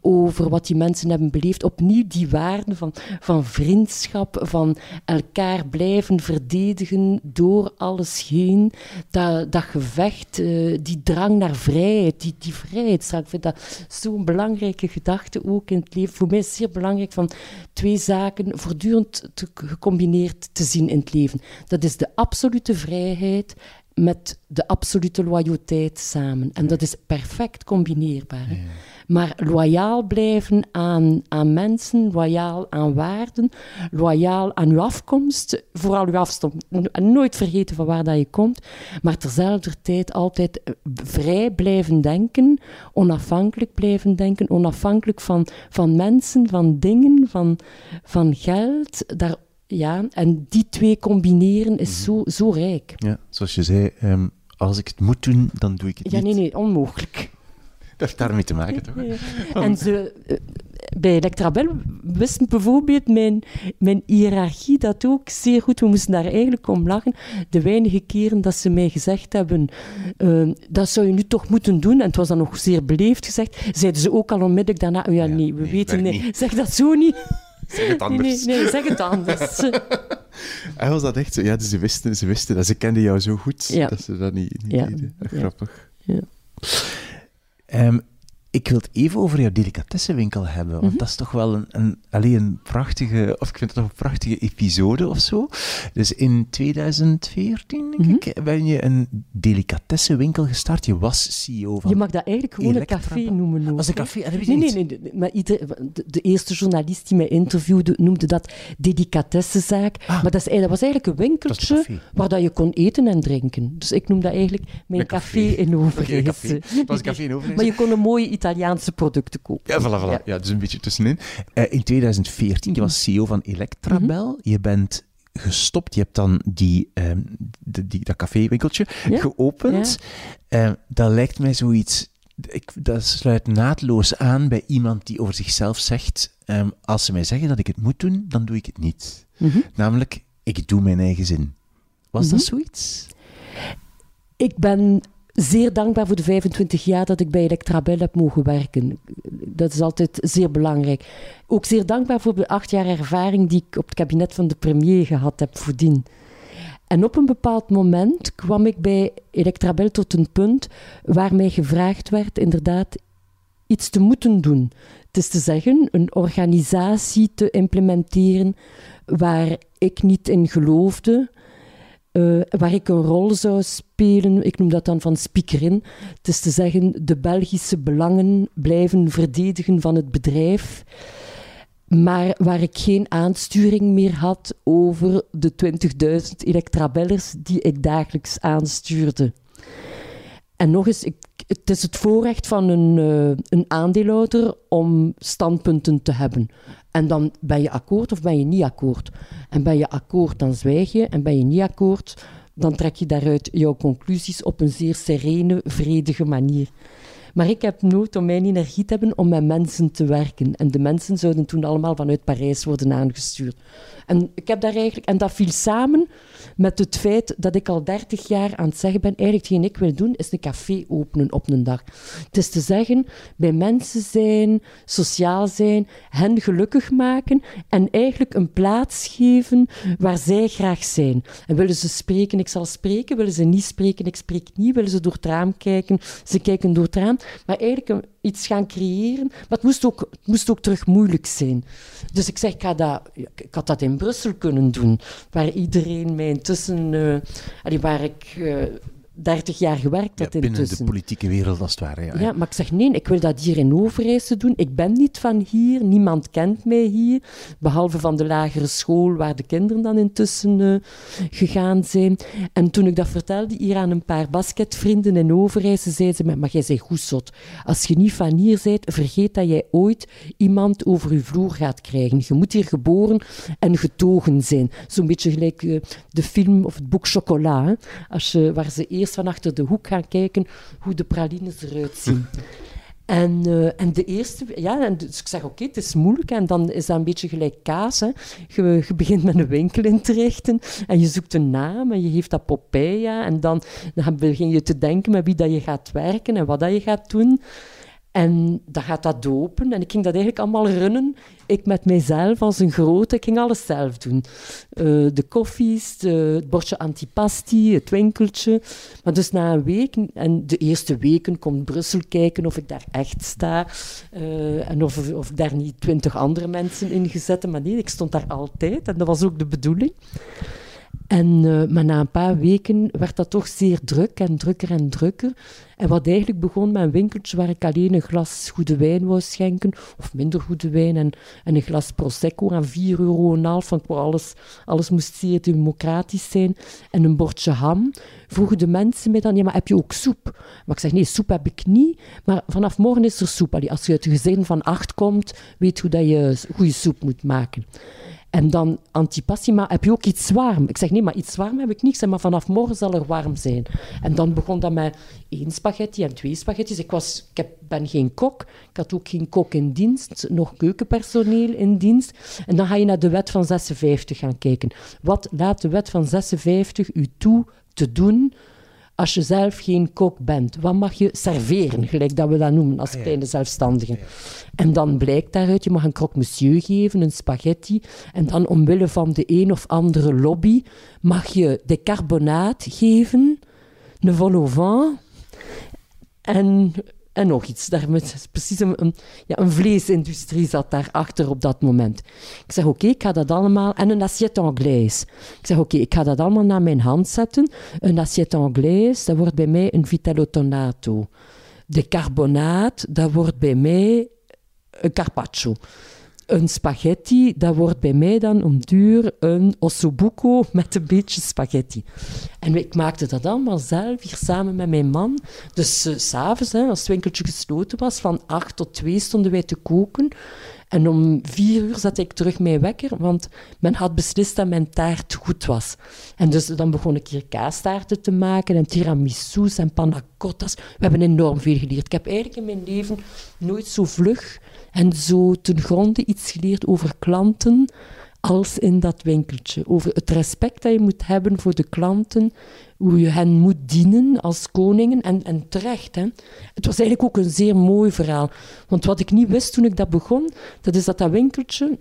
over wat die mensen hebben beleefd, opnieuw die waarden van, van vriendschap, van elkaar blijven verdedigen door alles heen. Dat, dat gevecht, uh, die drang naar vrijheid, die, die vrijheidsdrang. Ik vind dat zo'n belangrijke gedachte ook in het leven. Voor mij is het zeer belangrijk van twee zaken voortdurend te, gecombineerd te zien in het leven. Dat is de absolute vrijheid met de absolute loyaliteit samen. En dat is perfect combineerbaar. Maar loyaal blijven aan, aan mensen, loyaal aan waarden, loyaal aan uw afkomst, vooral uw afstand. En nooit vergeten van waar dat je komt, maar terzelfde tijd altijd vrij blijven denken, onafhankelijk blijven denken, onafhankelijk van, van mensen, van dingen, van, van geld. Daar ja, en die twee combineren is zo, zo rijk. Ja, zoals je zei, um, als ik het moet doen, dan doe ik het ja, niet. Ja, nee, nee, onmogelijk. Dat heeft daarmee te maken, toch? Ja. En ze, eh, bij Electrabel wist bijvoorbeeld mijn, mijn hiërarchie dat ook zeer goed. We moesten daar eigenlijk om lachen. De weinige keren dat ze mij gezegd hebben, uh, dat zou je nu toch moeten doen, en het was dan nog zeer beleefd gezegd, zeiden ze ook al onmiddellijk daarna, oh ja, ja nee, we nee, weten, nee, niet. zeg dat zo niet. Zeg het anders. Nee, nee, zeg het anders. en was dat echt zo? Ja, dus ze wisten, ze wisten dat. Ze kenden jou zo goed ja. dat ze dat niet, niet ja. deden. Grappig. Ja. Um, ik wil het even over jouw delicatessenwinkel hebben, want Mhm. dat is toch wel een, een, alleen een prachtige, of ik vind het toch een prachtige episode of zo. Dus in 2014, denk Mhm. ik, ben je een delicatessenwinkel gestart. Je was CEO van... Je mag dat eigenlijk gewoon een café noemen. ook, Was een café? Nee, nee, nee, nee, maar ieder, de, de eerste journalist die mij interviewde noemde dat delicatessenzaak. Ah. Maar dat, is, dat was eigenlijk een winkeltje waar dat je kon eten en drinken. Dus ik noem dat eigenlijk mijn café, café. in Overijssel. was een café in Overijssel. Maar je kon een mooie Italiaanse producten kopen. Ja, voilà, voilà. Ja. Ja. dus een beetje tussenin. Eh, in 2014, je was CEO van Electrabel. Mhm. Je bent gestopt. Je hebt dan die, ehm, de- die, dat caféwinkeltje Ja. geopend. Eh, dat lijkt mij zoiets... Ik, dat sluit naadloos aan bij iemand die over zichzelf zegt... ehm, als ze mij zeggen dat ik het moet doen, dan doe ik het niet. Mhm. Namelijk, ik doe mijn eigen zin. Was dat Mhm. zoiets? Ik ben zeer dankbaar voor de 25 jaar dat ik bij Electrabel heb mogen werken. Dat is altijd zeer belangrijk. Ook zeer dankbaar voor de acht jaar ervaring die ik op het kabinet van de premier gehad heb voordien. En op een bepaald moment kwam ik bij Electrabel tot een punt waar mij gevraagd werd inderdaad iets te moeten doen. Het is te zeggen, een organisatie te implementeren waar ik niet in geloofde, eh, waar ik een rol zou spelen. Ik noem dat dan van speakerin. Het is te zeggen, de Belgische belangen blijven verdedigen van het bedrijf. Maar waar ik geen aansturing meer had over de 20.000 elektrabellers die ik dagelijks aanstuurde. En nog eens, ik, het is het voorrecht van een, eh, een aandeelhouder om standpunten te hebben. En dan ben je akkoord of ben je niet akkoord. En ben je akkoord, dan zwijg je. En ben je niet akkoord, dan trek je daaruit jouw conclusies op een zeer serene, vredige manier. Maar ik heb nood om mijn energie te hebben om met mensen te werken. En de mensen zouden toen allemaal vanuit Parijs worden aangestuurd. En, ik heb daar eigenlijk, en dat viel samen met het feit dat ik al 30 jaar aan het zeggen ben: eigenlijk hetgeen ik wil doen, is een café openen op een dag. Het is te zeggen, bij mensen zijn, sociaal zijn, hen gelukkig maken en eigenlijk een plaats geven waar zij graag zijn. En willen ze spreken, ik zal spreken. Willen ze niet spreken, ik spreek niet. Willen ze door het raam kijken, ze kijken door het raam. Maar eigenlijk iets gaan creëren. Maar het moest ook, het moest ook terug moeilijk zijn. Dus ik zeg, ik, ga dat, ik had dat in Brussel kunnen doen, waar iedereen mij intussen, allee, waar ik eh, 30 jaar gewerkt had ja, binnen intussen. de politieke wereld, als het ware. Ja, Ja, maar ik zeg nee, ik wil dat hier in Overijse doen. Ik ben niet van hier, niemand kent mij hier, behalve van de lagere school waar de kinderen dan intussen eh, gegaan zijn. En toen ik dat vertelde hier aan een paar basketvrienden in Overijse, zeiden ze, maar jij bent goed zot. Als je niet van hier bent, vergeet dat jij ooit iemand over je vloer gaat krijgen. Je moet hier geboren en getogen zijn. Zo'n beetje gelijk eh, de film of het boek Chocolat, hè. Als je, waar ze eerst van achter de hoek gaan kijken hoe de pralines eruit zien. En, eh, en de eerste, ja, en dus ik zeg oké, het is moeilijk. En dan is dat een beetje gelijk kaas. Hè. Je, begint met een winkel in te richten en je zoekt een naam en je geeft dat Popeye. En dan, dan begin je te denken met wie dat je gaat werken en wat dat je gaat doen. En dan gaat dat open. En ik ging dat eigenlijk allemaal runnen. Ik met mijzelf als een grote. Ik ging alles zelf doen. Eh, de koffies, de, het bordje antipasti, het winkeltje. Maar dus na een week, en de eerste weken, komt Brussel kijken of ik daar echt sta. eh, en of, of daar niet twintig andere mensen in gezet. Maar nee, ik stond daar altijd. En dat was ook de bedoeling. En, eh, maar na een paar weken werd dat toch zeer druk en drukker en drukker. En wat eigenlijk begon met een winkeltje waar ik alleen een glas goede wijn wou schenken, of minder goede wijn, en, en een glas Prosecco aan 4 euro en half, want alles, alles moest zeer democratisch zijn, en een bordje ham. Vroegen de mensen mij dan, ja, maar heb je ook soep? Maar ik zeg, nee, soep heb ik niet, maar vanaf morgen is er soep. Allee, als je uit een gezin van acht komt, weet hoe dat je goede soep moet maken. En dan antipassie, maar heb je ook iets warm? Ik zeg, nee, maar iets warm heb ik zeg, maar vanaf morgen zal er warm zijn. En dan begon dat met één spaghetti en twee spaghettis. Ik, was, ik heb, ben geen kok. Ik had ook geen kok in dienst, nog keukenpersoneel in dienst. En dan ga je naar de wet van 56 gaan kijken. Wat laat de wet van 56 u toe te doen als je zelf geen kok bent? Wat mag je serveren, gelijk dat we dat noemen als kleine zelfstandigen? En dan blijkt daaruit, je mag een croque monsieur geven, een spaghetti. En dan omwille van de een of andere lobby mag je de carbonaat geven, een vol au vent en, en nog iets. Daar met, precies een, een, ja, een vleesindustrie zat daarachter op dat moment. Ik zeg, oké, ik ga dat allemaal... En een assiette anglaise. Ik zeg, oké, ik ga dat allemaal naar mijn hand zetten. Een assiette anglaise, dat wordt bij mij een vitello tonato. De carbonaat, dat wordt bij mij een carpaccio. Een spaghetti, dat wordt bij mij dan om duur een ossobuco met een beetje spaghetti. En ik maakte dat allemaal zelf, hier samen met mijn man. Dus uh, s'avonds, als het winkeltje gesloten was, van acht tot twee stonden wij te koken. En om vier uur zat ik terug mijn wekker, want men had beslist dat mijn taart goed was. En dus dan begon ik hier kaastaarten te maken en tiramisu's en panna cottas. We hebben enorm veel geleerd. Ik heb eigenlijk in mijn leven nooit zo vlug en zo ten gronde iets geleerd over klanten als in dat winkeltje. Over het respect dat je moet hebben voor de klanten, hoe je hen moet dienen als koningen. En, en terecht, hè. Het was eigenlijk ook een zeer mooi verhaal. Want wat ik niet wist toen ik dat begon, dat is dat dat winkeltje,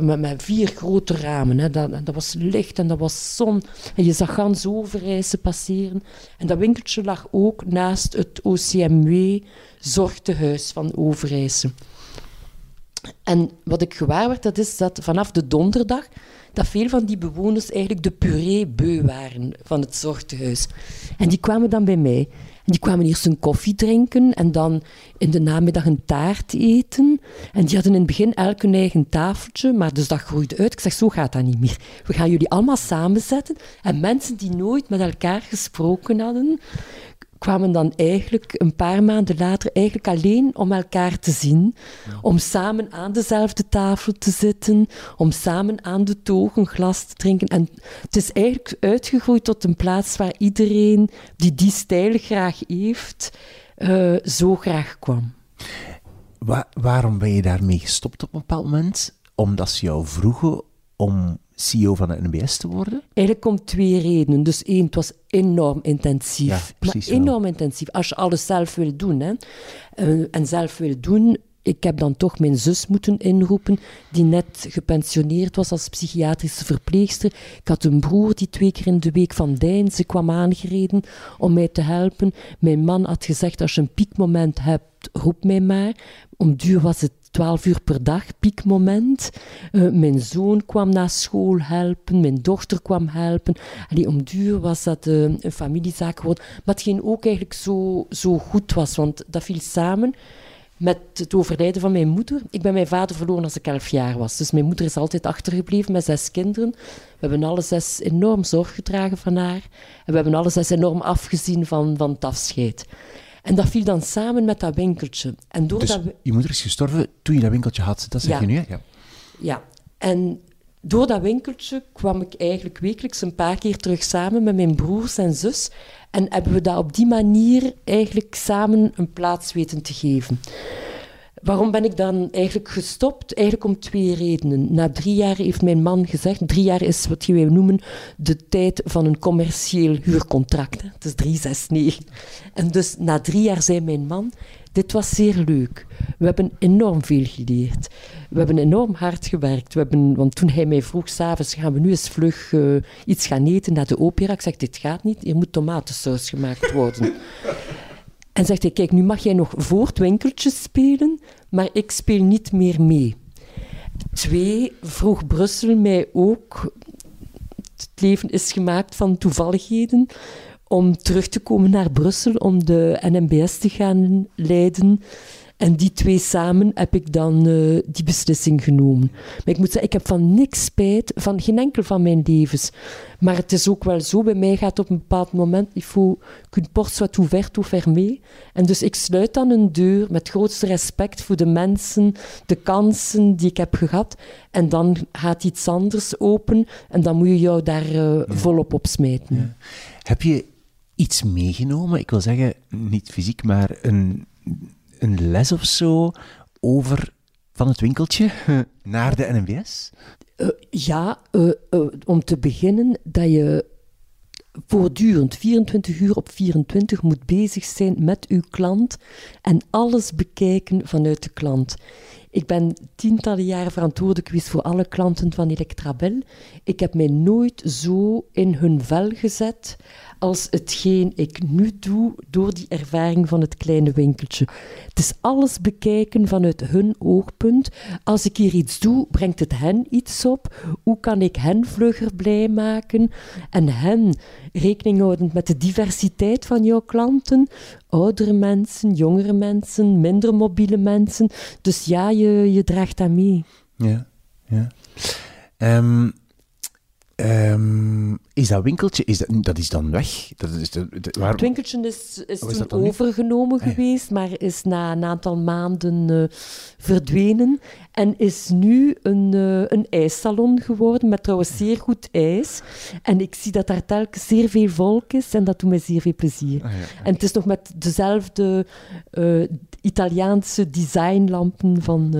met, met, vier grote ramen, hè, dat, dat was licht en dat was zon. En je zag gans Overijse passeren. En dat winkeltje lag ook naast het OCMW zorgtehuis van Overijse. En wat ik gewaar werd, dat is dat vanaf de donderdag dat veel van die bewoners eigenlijk de puree beu waren van het zorgtehuis. En die kwamen dan bij mij. En die kwamen eerst een koffie drinken en dan in de namiddag een taart eten. En die hadden in het begin elk hun eigen tafeltje, maar dus dat groeide uit. Ik zeg, zo gaat dat niet meer. We gaan jullie allemaal samenzetten. En mensen die nooit met elkaar gesproken hadden, kwamen dan eigenlijk een paar maanden later eigenlijk alleen om elkaar te zien, om samen aan dezelfde tafel te zitten, om samen aan de toog een glas te drinken. En het is eigenlijk uitgegroeid tot een plaats waar iedereen die die stijl graag heeft, uh, zo graag kwam. Wa waarom ben je daarmee gestopt op een bepaald moment? Omdat ze jou vroegen om CEO van de NBS te worden? Eigenlijk om twee redenen. Dus één, het was enorm intensief. Ja, precies maar enorm intensief. Als je alles zelf wil doen. Hè. Uh, en zelf wil doen ik heb dan toch mijn zus moeten inroepen, die net gepensioneerd was als psychiatrische verpleegster. Ik had een broer die twee keer in de week van Deinze kwam aangereden om mij te helpen. Mijn man had gezegd, als je een piekmoment hebt, roep mij maar. Om duur was het 12 uur per dag, piekmoment. Uh, mijn zoon kwam na school helpen, mijn dochter kwam helpen. Allee, om duur was dat uh, een familiezaak geworden. Maar ook eigenlijk zo, zo goed was, want dat viel samen met het overlijden van mijn moeder. Ik ben mijn vader verloren als ik elf jaar was. Dus mijn moeder is altijd achtergebleven met zes kinderen. We hebben alle zes enorm zorg gedragen van haar. En we hebben alle zes enorm afgezien van, van het afscheid. En dat viel dan samen met dat winkeltje. En dus dat... je moeder is gestorven toen je dat winkeltje had, dat zeg ja. je nu, hè? Ja. ja. En door dat winkeltje kwam ik eigenlijk wekelijks een paar keer terug samen met mijn broers en zus. En hebben we dat op die manier eigenlijk samen een plaats weten te geven. Waarom ben ik dan eigenlijk gestopt? Eigenlijk om twee redenen. Na drie jaar heeft mijn man gezegd, drie jaar is wat wij noemen de tijd van een commercieel huurcontract. Het is 369. En dus na drie jaar zei mijn man, dit was zeer leuk. We hebben enorm veel geleerd. We hebben enorm hard gewerkt. We hebben, want toen hij mij vroeg, s'avonds gaan we nu eens vlug uh, iets gaan eten naar de opera. Ik zeg, dit gaat niet, hier moet tomatensaus gemaakt worden. En zegt hij, kijk, nu mag jij nog voor het winkeltje spelen, maar ik speel niet meer mee. Twee, vroeg Brussel mij ook, het leven is gemaakt van toevalligheden, om terug te komen naar Brussel, om de NMBS te gaan leiden. En die twee samen heb ik dan uh, die beslissing genomen. Maar ik moet zeggen, ik heb van niks spijt, van geen enkel van mijn levens. Maar het is ook wel zo, bij mij gaat op een bepaald moment, il faut qu'une porte soit ouverte ou fermée. En dus ik sluit dan een deur met grootste respect voor de mensen, de kansen die ik heb gehad. En dan gaat iets anders open en dan moet je jou daar uh, ja. volop op smijten. Ja. Heb je iets meegenomen? Ik wil zeggen, niet fysiek, maar een een les of zo over van het winkeltje naar de NMBS? Uh, ja, uh, uh, om te beginnen dat je voortdurend 24 uur op 24 moet bezig zijn met uw klant en alles bekijken vanuit de klant. Ik ben tientallen jaren verantwoordelijk geweest voor alle klanten van Electrabel. Ik heb mij nooit zo in hun vel gezet als hetgeen ik nu doe door die ervaring van het kleine winkeltje. Het is alles bekijken vanuit hun oogpunt. Als ik hier iets doe, brengt het hen iets op? Hoe kan ik hen vlugger blij maken? En hen rekening houdend met de diversiteit van jouw klanten, oudere mensen, jongere mensen, minder mobiele mensen. Dus ja, je, je draagt dat mee. Ja, ja. Um, um, is dat winkeltje, is dat, dat is dan weg? Dat is de, de, waar... Het winkeltje is, is oh, toen overgenomen ah, ja. geweest, maar is na een aantal maanden uh, verdwenen. En is nu een, uh, een ijssalon geworden, met trouwens zeer goed ijs. En ik zie dat daar telkens zeer veel volk is en dat doet mij zeer veel plezier. Ah, ja. En het is nog met dezelfde uh, Italiaanse designlampen van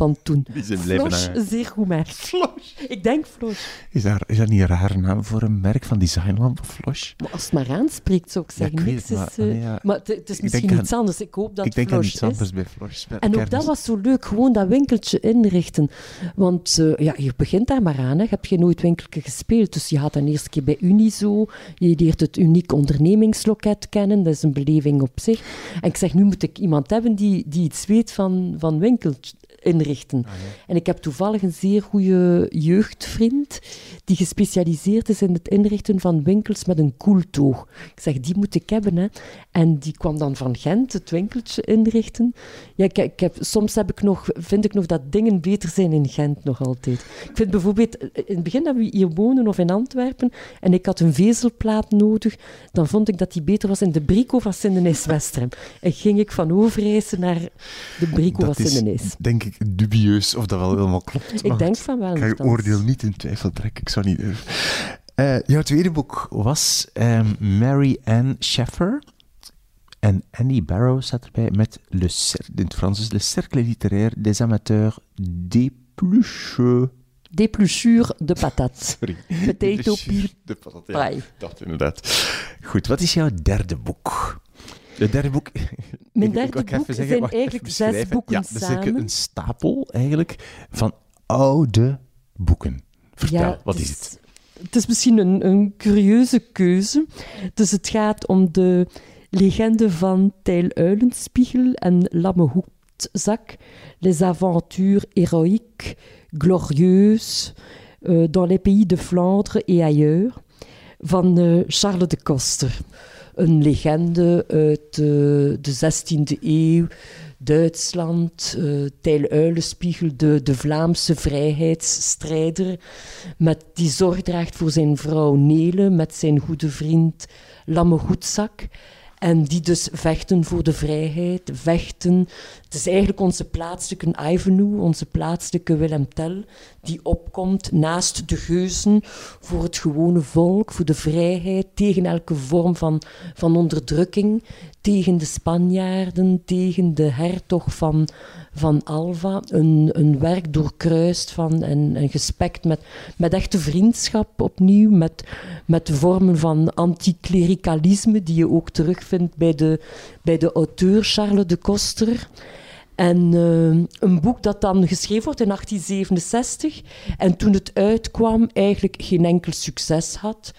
van toen. Die zijn blijven Flosch, hangen. zeer goed merk. Flosch. Ik denk Flosch. Is, daar, is dat niet een rare naam voor een merk van designlampen, Flosch? Maar als het maar aanspreekt, zou ik zeggen. Ja, ik Niks weet, is, maar, uh, nee, ja. maar het, het is misschien iets aan, anders. Ik hoop dat ik denk aan iets anders is. bij Flosch. Bij En ook dat was zo leuk, gewoon dat winkeltje inrichten. Want uh, ja, je begint daar maar aan. Hè. Heb je nooit winkeltje gespeeld. Dus je eerst een keer bij Unizo. Je leert het uniek ondernemingsloket kennen. Dat is een beleving op zich. En ik zeg, nu moet ik iemand hebben die, die iets weet van, van winkeltje inrichten. Ah, ja. En ik heb toevallig een zeer goede jeugdvriend die gespecialiseerd is in het inrichten van winkels met een koeltoog. Ik zeg, die moet ik hebben. Hè. En die kwam dan van Gent het winkeltje inrichten. Ja, ik, ik heb, soms heb ik nog, vind ik nog dat dingen beter zijn in Gent nog altijd. Ik vind bijvoorbeeld, in het begin dat we hier wonen of in Antwerpen en ik had een vezelplaat nodig, dan vond ik dat die beter was in de Brico van Sindenis-Westrem. En ging ik van Overijse naar de Brico Dat van is, Sindenis. denk ik, dubieus of dat wel helemaal klopt. Ik denk van wel. Ik ga je oordeel niet in twijfel trekken, ik zou niet durven. Uh, jouw tweede boek was um, Mary Ann Sheffer. En Annie Barrow staat erbij met le cer- in het Frans is Le Cercle Littéraire des Amateurs d'Éplucheux. Dépluchure de patat. Sorry. Potato de patat, ja. Dat inderdaad. Goed, wat is jouw derde boek? Het derde boek... Mijn derde ik boek zeggen, zijn eigenlijk zes boeken ja, dat is samen. een- stapel eigenlijk van oude boeken. Vertel, wat is het? Het is misschien een, een curieuze keuze. Dus het gaat om de legende van Tijl Uilenspiegel en Lamme Hoedzak. Les aventures héroïques, glorieuses, euh, dans les pays de Flandre et ailleurs. Van eh, Charles de Koster. Een legende uit eh, de 16e eeuw. Duitsland, eh Tijl Uilenspiegel, de, de Vlaamse vrijheidsstrijder, met, die zorg draagt voor zijn vrouw Nele, met zijn goede vriend Lamme Goedzak. En die dus vechten voor de vrijheid, vechten. Het is eigenlijk onze plaatselijke Ivanhoe, onze plaatselijke Willem Tell, die opkomt naast de geuzen voor het gewone volk, voor de vrijheid, tegen elke vorm van, van onderdrukking, tegen de Spanjaarden, tegen de hertog van, van Alva. Een, een werk doorkruist van en, gespekt met, met echte vriendschap opnieuw, met, met vormen van anticlericalisme die je ook terugvindt bij de, bij de auteur Charles de Koster. En eh, een boek dat dan geschreven wordt in 1867 en toen het uitkwam eigenlijk geen enkel succes had.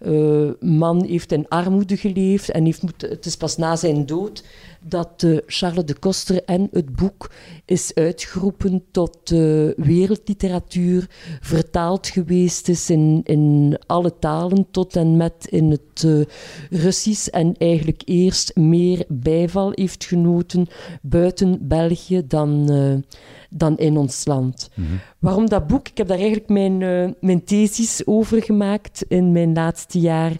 Eh, man heeft in armoede geleefd en heeft het is pas na zijn dood dat eh, Charles de Koster en het boek is uitgeroepen tot eh, wereldliteratuur, vertaald geweest is in, in alle talen tot en met in het eh, Russisch en eigenlijk eerst meer bijval heeft genoten buiten België dan, dan in ons land. Waarom dat boek? Ik heb daar eigenlijk mijn, eh, mijn thesis over gemaakt in mijn laatste jaar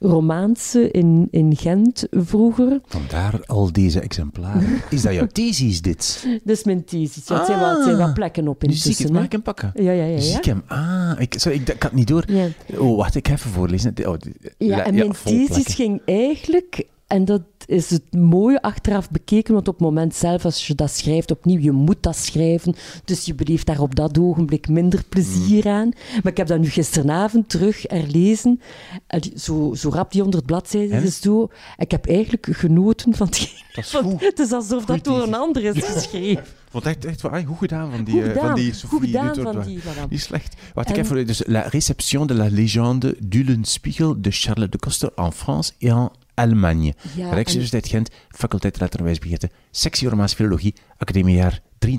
Romaanse in, in Gent vroeger. Vandaar al deze exemplaren. Is dat jouw thesis, dit? Dat is mijn thesis. Ja, het, zijn wel, het zijn wel plekken op Nu zie ik intussen. het, mag ik hem pakken? Ja, ja, ja. Zie ja. ik hem? Ah, ik, sorry, ik, ik had niet door. Ja. Oh, wacht, ik ga even voorlezen. Oh, Ja, en mijn thesis ging eigenlijk, en dat is het mooie achteraf bekeken, want op het moment zelf, als je dat schrijft, opnieuw, je moet dat schrijven, dus je beleeft daar op dat ogenblik minder plezier Mm. aan. Maar ik heb dat nu gisteravond terug herlezen, en die- zo, zo rap die honderd bladzijden En? is zo. Ik heb eigenlijk genoten van het Dat is goed. Het is alsof dat door een ander is geschreven. Want echt, echt ah, goed gedaan van die, eh, gedaan, van die goed gedaan van die, voilà. Niet slecht. Wat ik En- even dus La réception de la légende d'Ulenspiegel de Charles de Coster en France et en Allemagne. Ja, Rijksuniversiteit Gent, faculteit Letterenwijsbegeerte, sectie Romaans Filologie, academiejaar 83-84.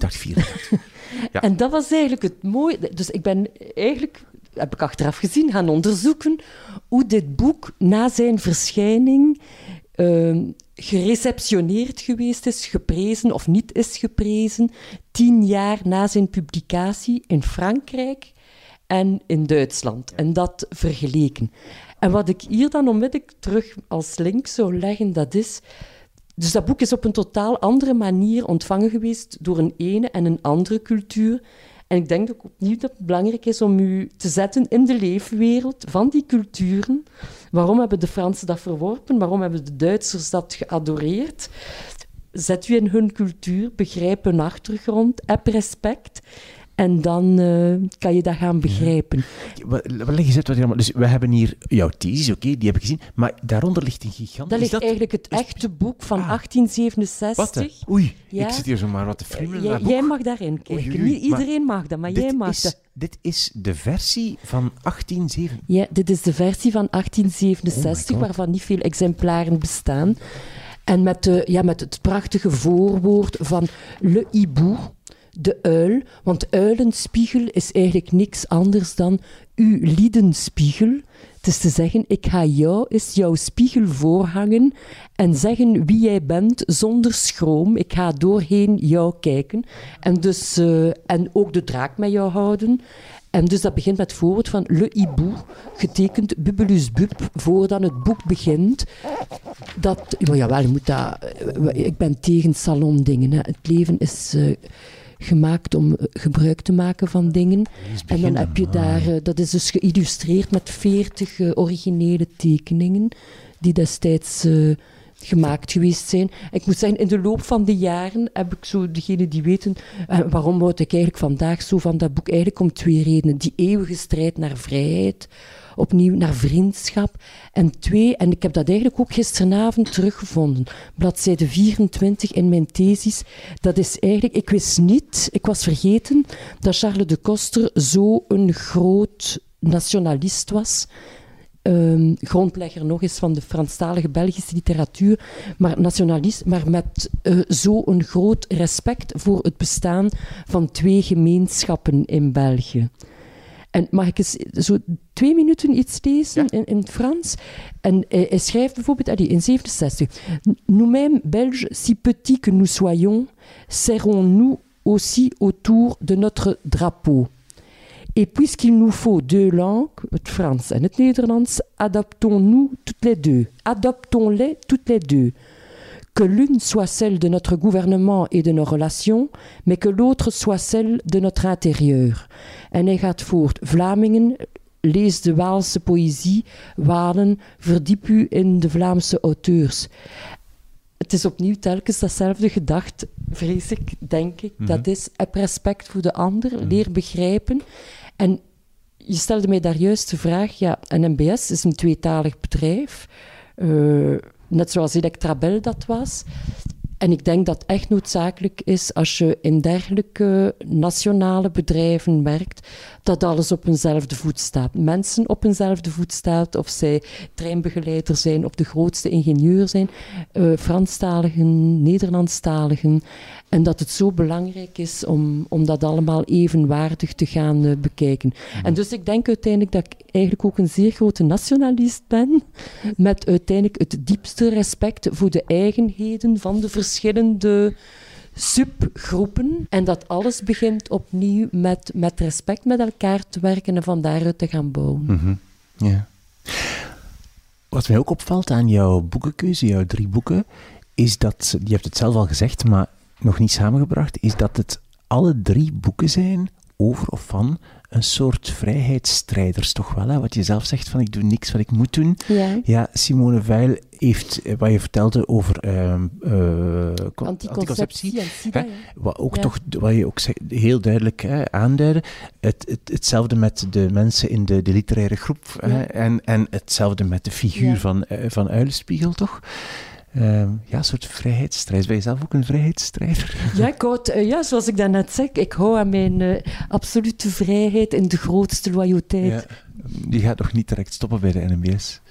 Ja. En dat was eigenlijk het mooie. Dus ik ben eigenlijk, heb ik achteraf gezien, gaan onderzoeken hoe dit boek na zijn verschijning ehm, gereceptioneerd geweest is, geprezen of niet is geprezen, tien jaar na zijn publicatie in Frankrijk en in Duitsland. En dat vergeleken. En wat ik hier dan onmiddellijk terug als link zou leggen, dat is... Dus dat boek is op een totaal andere manier ontvangen geweest door een ene en een andere cultuur. En ik denk ook opnieuw dat het belangrijk is om u te zetten in de leefwereld van die culturen. Waarom hebben de Fransen dat verworpen? Waarom hebben de Duitsers dat geadoreerd? Zet u in hun cultuur, begrijp hun achtergrond, heb respect. En dan eh, kan je dat gaan begrijpen. Wat, wat leg uit wat allemaal... Dus we hebben hier jouw thesis, oké, die heb ik gezien. Maar daaronder ligt een gigant... Dat is ligt eigenlijk het echte boek van Ah. 1867. Wat? hè? Oei, Ja. ik zit hier zomaar wat te friemelen. Jij, mag daarin kijken. Oei, oei, Niet iedereen mag dat, maar jij mag is, dat. Dit is de versie van 1807. Ja, dit is de versie van Oh 1867, my God. waarvan niet veel exemplaren bestaan. En met, de, ja, met het prachtige voorwoord van Le Hibou, de uil. Want uilenspiegel is eigenlijk niks anders dan uw liedenspiegel. Het is te zeggen, ik ga jou eens jouw spiegel voorhangen en zeggen wie jij bent zonder schroom. Ik ga doorheen jou kijken en, dus, eh, en ook de draak met jou houden. En dus dat begint met het voorwoord van Le Hibou, getekend Bubulus Bub, voordat het boek begint. Dat, maar jawel, moet dat, eh, ik ben tegen salondingen. Hè. Het leven is eh, gemaakt om eh, gebruik te maken van dingen. En dan heb je daar, eh, dat is dus geïllustreerd met veertig originele tekeningen, die destijds gemaakt geweest zijn. Ik moet zeggen, in de loop van de jaren heb ik zo, degenen die weten, uh, waarom word ik eigenlijk vandaag zo van dat boek? Eigenlijk om twee redenen. Die eeuwige strijd naar vrijheid, opnieuw naar vriendschap. En twee, en ik heb dat eigenlijk ook gisteravond teruggevonden, bladzijde 24 in mijn thesis, dat is eigenlijk, ik wist niet, ik was vergeten, dat Charles de Koster zo een groot nationalist was. Um, grondlegger nog eens van de Franstalige Belgische literatuur, maar nationalist, maar met uh, zo'n groot respect voor het bestaan van twee gemeenschappen in België. En mag ik eens zo twee minuten iets lezen ja. in, in het Frans? En hij, hij schrijft bijvoorbeeld allee, in 67. Nous-mêmes, Belges, si petits que nous soyons, serrons-nous aussi autour de notre drapeau. Et puisqu'il nous faut deux langues, het Frans en het Nederlands, adaptons-nous toutes les deux. Adoptons-les toutes les deux. Que l'une soit celle de notre gouvernement et de nos relations, mais que l'autre soit celle de notre intérieur. En hij gaat voort. Vlamingen, lees de Waalse poëzie. Walen, verdiep u in de Vlaamse auteurs. Het is opnieuw telkens datzelfde gedacht, vrees ik, denk ik. Mm -hmm. Dat is, heb respect voor de ander, mm -hmm. leer begrijpen. En je stelde mij daar juist de vraag, ja, een MBS is een tweetalig bedrijf, uh, net zoals Electrabel dat was. En ik denk dat echt noodzakelijk is als je in dergelijke nationale bedrijven werkt, dat alles op eenzelfde voet staat. Mensen op eenzelfde voet staat, of zij treinbegeleider zijn of de grootste ingenieur zijn, uh, Franstaligen, Nederlandstaligen. En dat het zo belangrijk is om, om dat allemaal evenwaardig te gaan uh, bekijken. Mm. En dus ik denk uiteindelijk dat ik eigenlijk ook een zeer grote nationalist ben, met uiteindelijk het diepste respect voor de eigenheden van de verschillende subgroepen. En dat alles begint opnieuw met, met respect met elkaar te werken en van daaruit te gaan bouwen. Mm -hmm. ja. Wat mij ook opvalt aan jouw boekenkeuze, jouw drie boeken, is dat, je hebt het zelf al gezegd, maar nog niet samengebracht, is dat het alle drie boeken zijn over of van een soort vrijheidsstrijders, toch wel? Hè? Wat je zelf zegt van ik doe niks wat ik moet doen. Ja, ja Simone Veil heeft, wat je vertelde over uh, uh, anticonceptie, en SIDA, hè? Wat, ook ja. toch, wat je ook zeg, heel duidelijk hè, aanduidde. Het, het, hetzelfde met de mensen in de, de literaire groep. Ja. Hè? En, en hetzelfde met de figuur van, uh, van Uilenspiegel, toch? Uh, ja, een soort vrijheidsstrijd. Ben je zelf ook een vrijheidsstrijder? Ja, ik houd, uh, ja, zoals ik daarnet zei, ik hou aan mijn uh, absolute vrijheid en de grootste loyaliteit. Ja, die gaat nog niet direct stoppen bij de NMBS?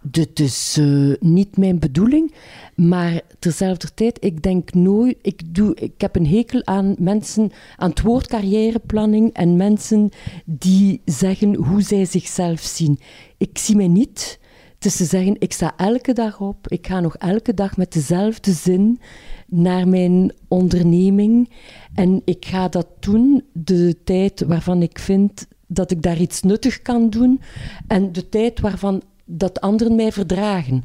Dit is uh, niet mijn bedoeling, maar terzelfde tijd, ik denk nooit, ik, doe, ik heb een hekel aan mensen, aan het woord carrièreplanning en mensen die zeggen hoe zij zichzelf zien. Ik zie mij niet dus te zeggen, ik sta elke dag op, ik ga nog elke dag met dezelfde zin naar mijn onderneming en ik ga dat doen de tijd waarvan ik vind dat ik daar iets nuttig kan doen en de tijd waarvan dat anderen mij verdragen.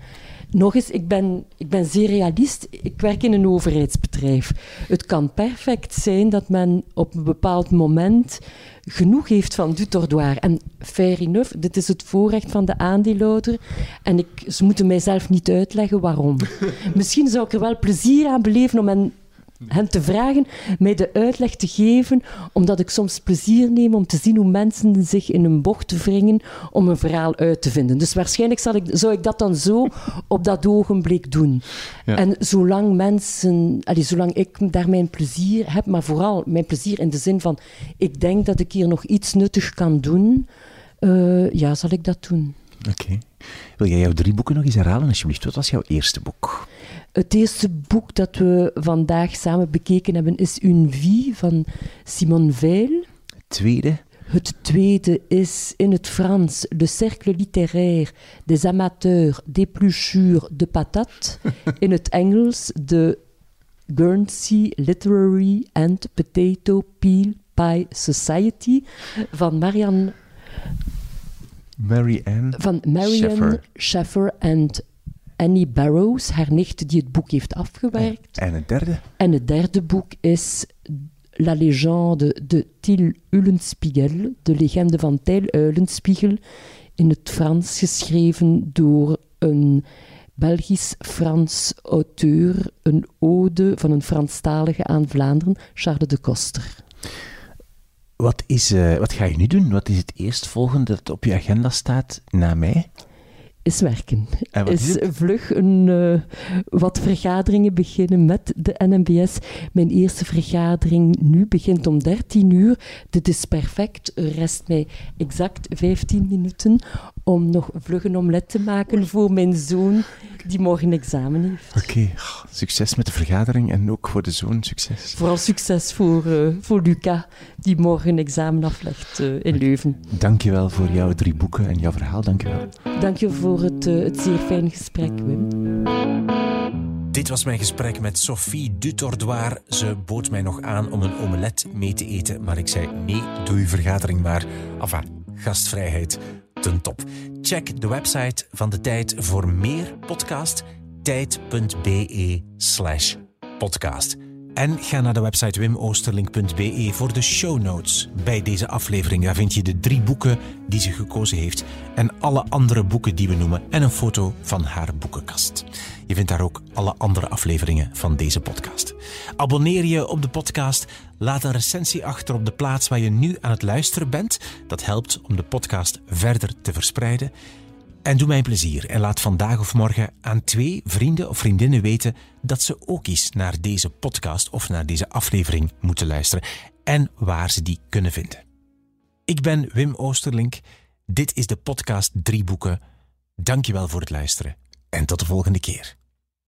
Nog eens, ik ben, ik ben zeer realist. Ik werk in een overheidsbedrijf. Het kan perfect zijn dat men op een bepaald moment genoeg heeft van du tordoir. En fair enough, dit is het voorrecht van de aandeelhouder. En ik, ze moeten mijzelf niet uitleggen waarom. Misschien zou ik er wel plezier aan beleven om hen hen te vragen mij de uitleg te geven, omdat ik soms plezier neem om te zien hoe mensen zich in een bocht wringen om een verhaal uit te vinden. Dus waarschijnlijk zal ik, zou ik dat dan zo op dat ogenblik doen. Ja. En zolang mensen, allez, zolang ik daar mijn plezier heb, maar vooral mijn plezier in de zin van ik denk dat ik hier nog iets nuttig kan doen, uh, ja, zal ik dat doen. Oké. Okay. Wil jij jouw drie boeken nog eens herhalen, alsjeblieft? Wat was jouw eerste boek? Het eerste boek dat we vandaag samen bekeken hebben is Une vie van Simone Veil. Het tweede? Het tweede is in het Frans Le Cercle littéraire des amateurs d'épluchures de patates. in het Engels de Guernsey Literary and Potato Peel Pie Society van Marianne Mary Ann van Marianne Sheffer en Annie Barrows, haar nicht, die het boek heeft afgewerkt. En het derde? En het derde boek is La légende de Til Eulenspiegel, de legende van Til Eulenspiegel, in het Frans geschreven door een Belgisch-Frans auteur, een ode van een Franstalige aan Vlaanderen, Charles de Koster. Wat, is, uh, wat ga je nu doen? Wat is het eerstvolgende dat op je agenda staat na mij? Is werken. Is, is vlug een, uh, wat vergaderingen beginnen met de NMBS. Mijn eerste vergadering nu begint om 13 uur. Dit is perfect. Er rest mij exact 15 minuten om nog vlug een omlet te maken voor mijn zoon die morgen examen heeft. Oké, succes met de vergadering en ook voor de zoon succes. Vooral succes voor, uh, voor Luca, die morgen examen aflegt uh, in Leuven. Dankjewel voor jouw drie boeken en jouw verhaal. Dankjewel. Dank je het, uh, het zeer fijne gesprek, Wim. Dit was mijn gesprek met Sophie Dutordoir. Ze bood mij nog aan om een omelet mee te eten, maar ik zei nee, doe uw vergadering maar. Enfin, gastvrijheid ten top. Check de website van de Tijd voor meer podcast. tijd.be slash podcast. En ga naar de website wimoosterlink.be voor de show notes bij deze aflevering. Daar vind je de drie boeken die ze gekozen heeft en alle andere boeken die we noemen en een foto van haar boekenkast. Je vindt daar ook alle andere afleveringen van deze podcast. Abonneer je op de podcast, laat een recensie achter op de plaats waar je nu aan het luisteren bent. Dat helpt om de podcast verder te verspreiden. En doe mij een plezier en laat vandaag of morgen aan twee vrienden of vriendinnen weten dat ze ook eens naar deze podcast of naar deze aflevering moeten luisteren en waar ze die kunnen vinden. Ik ben Wim Oosterlink. Dit is de podcast Drie Boeken. Dankjewel voor het luisteren en tot de volgende keer.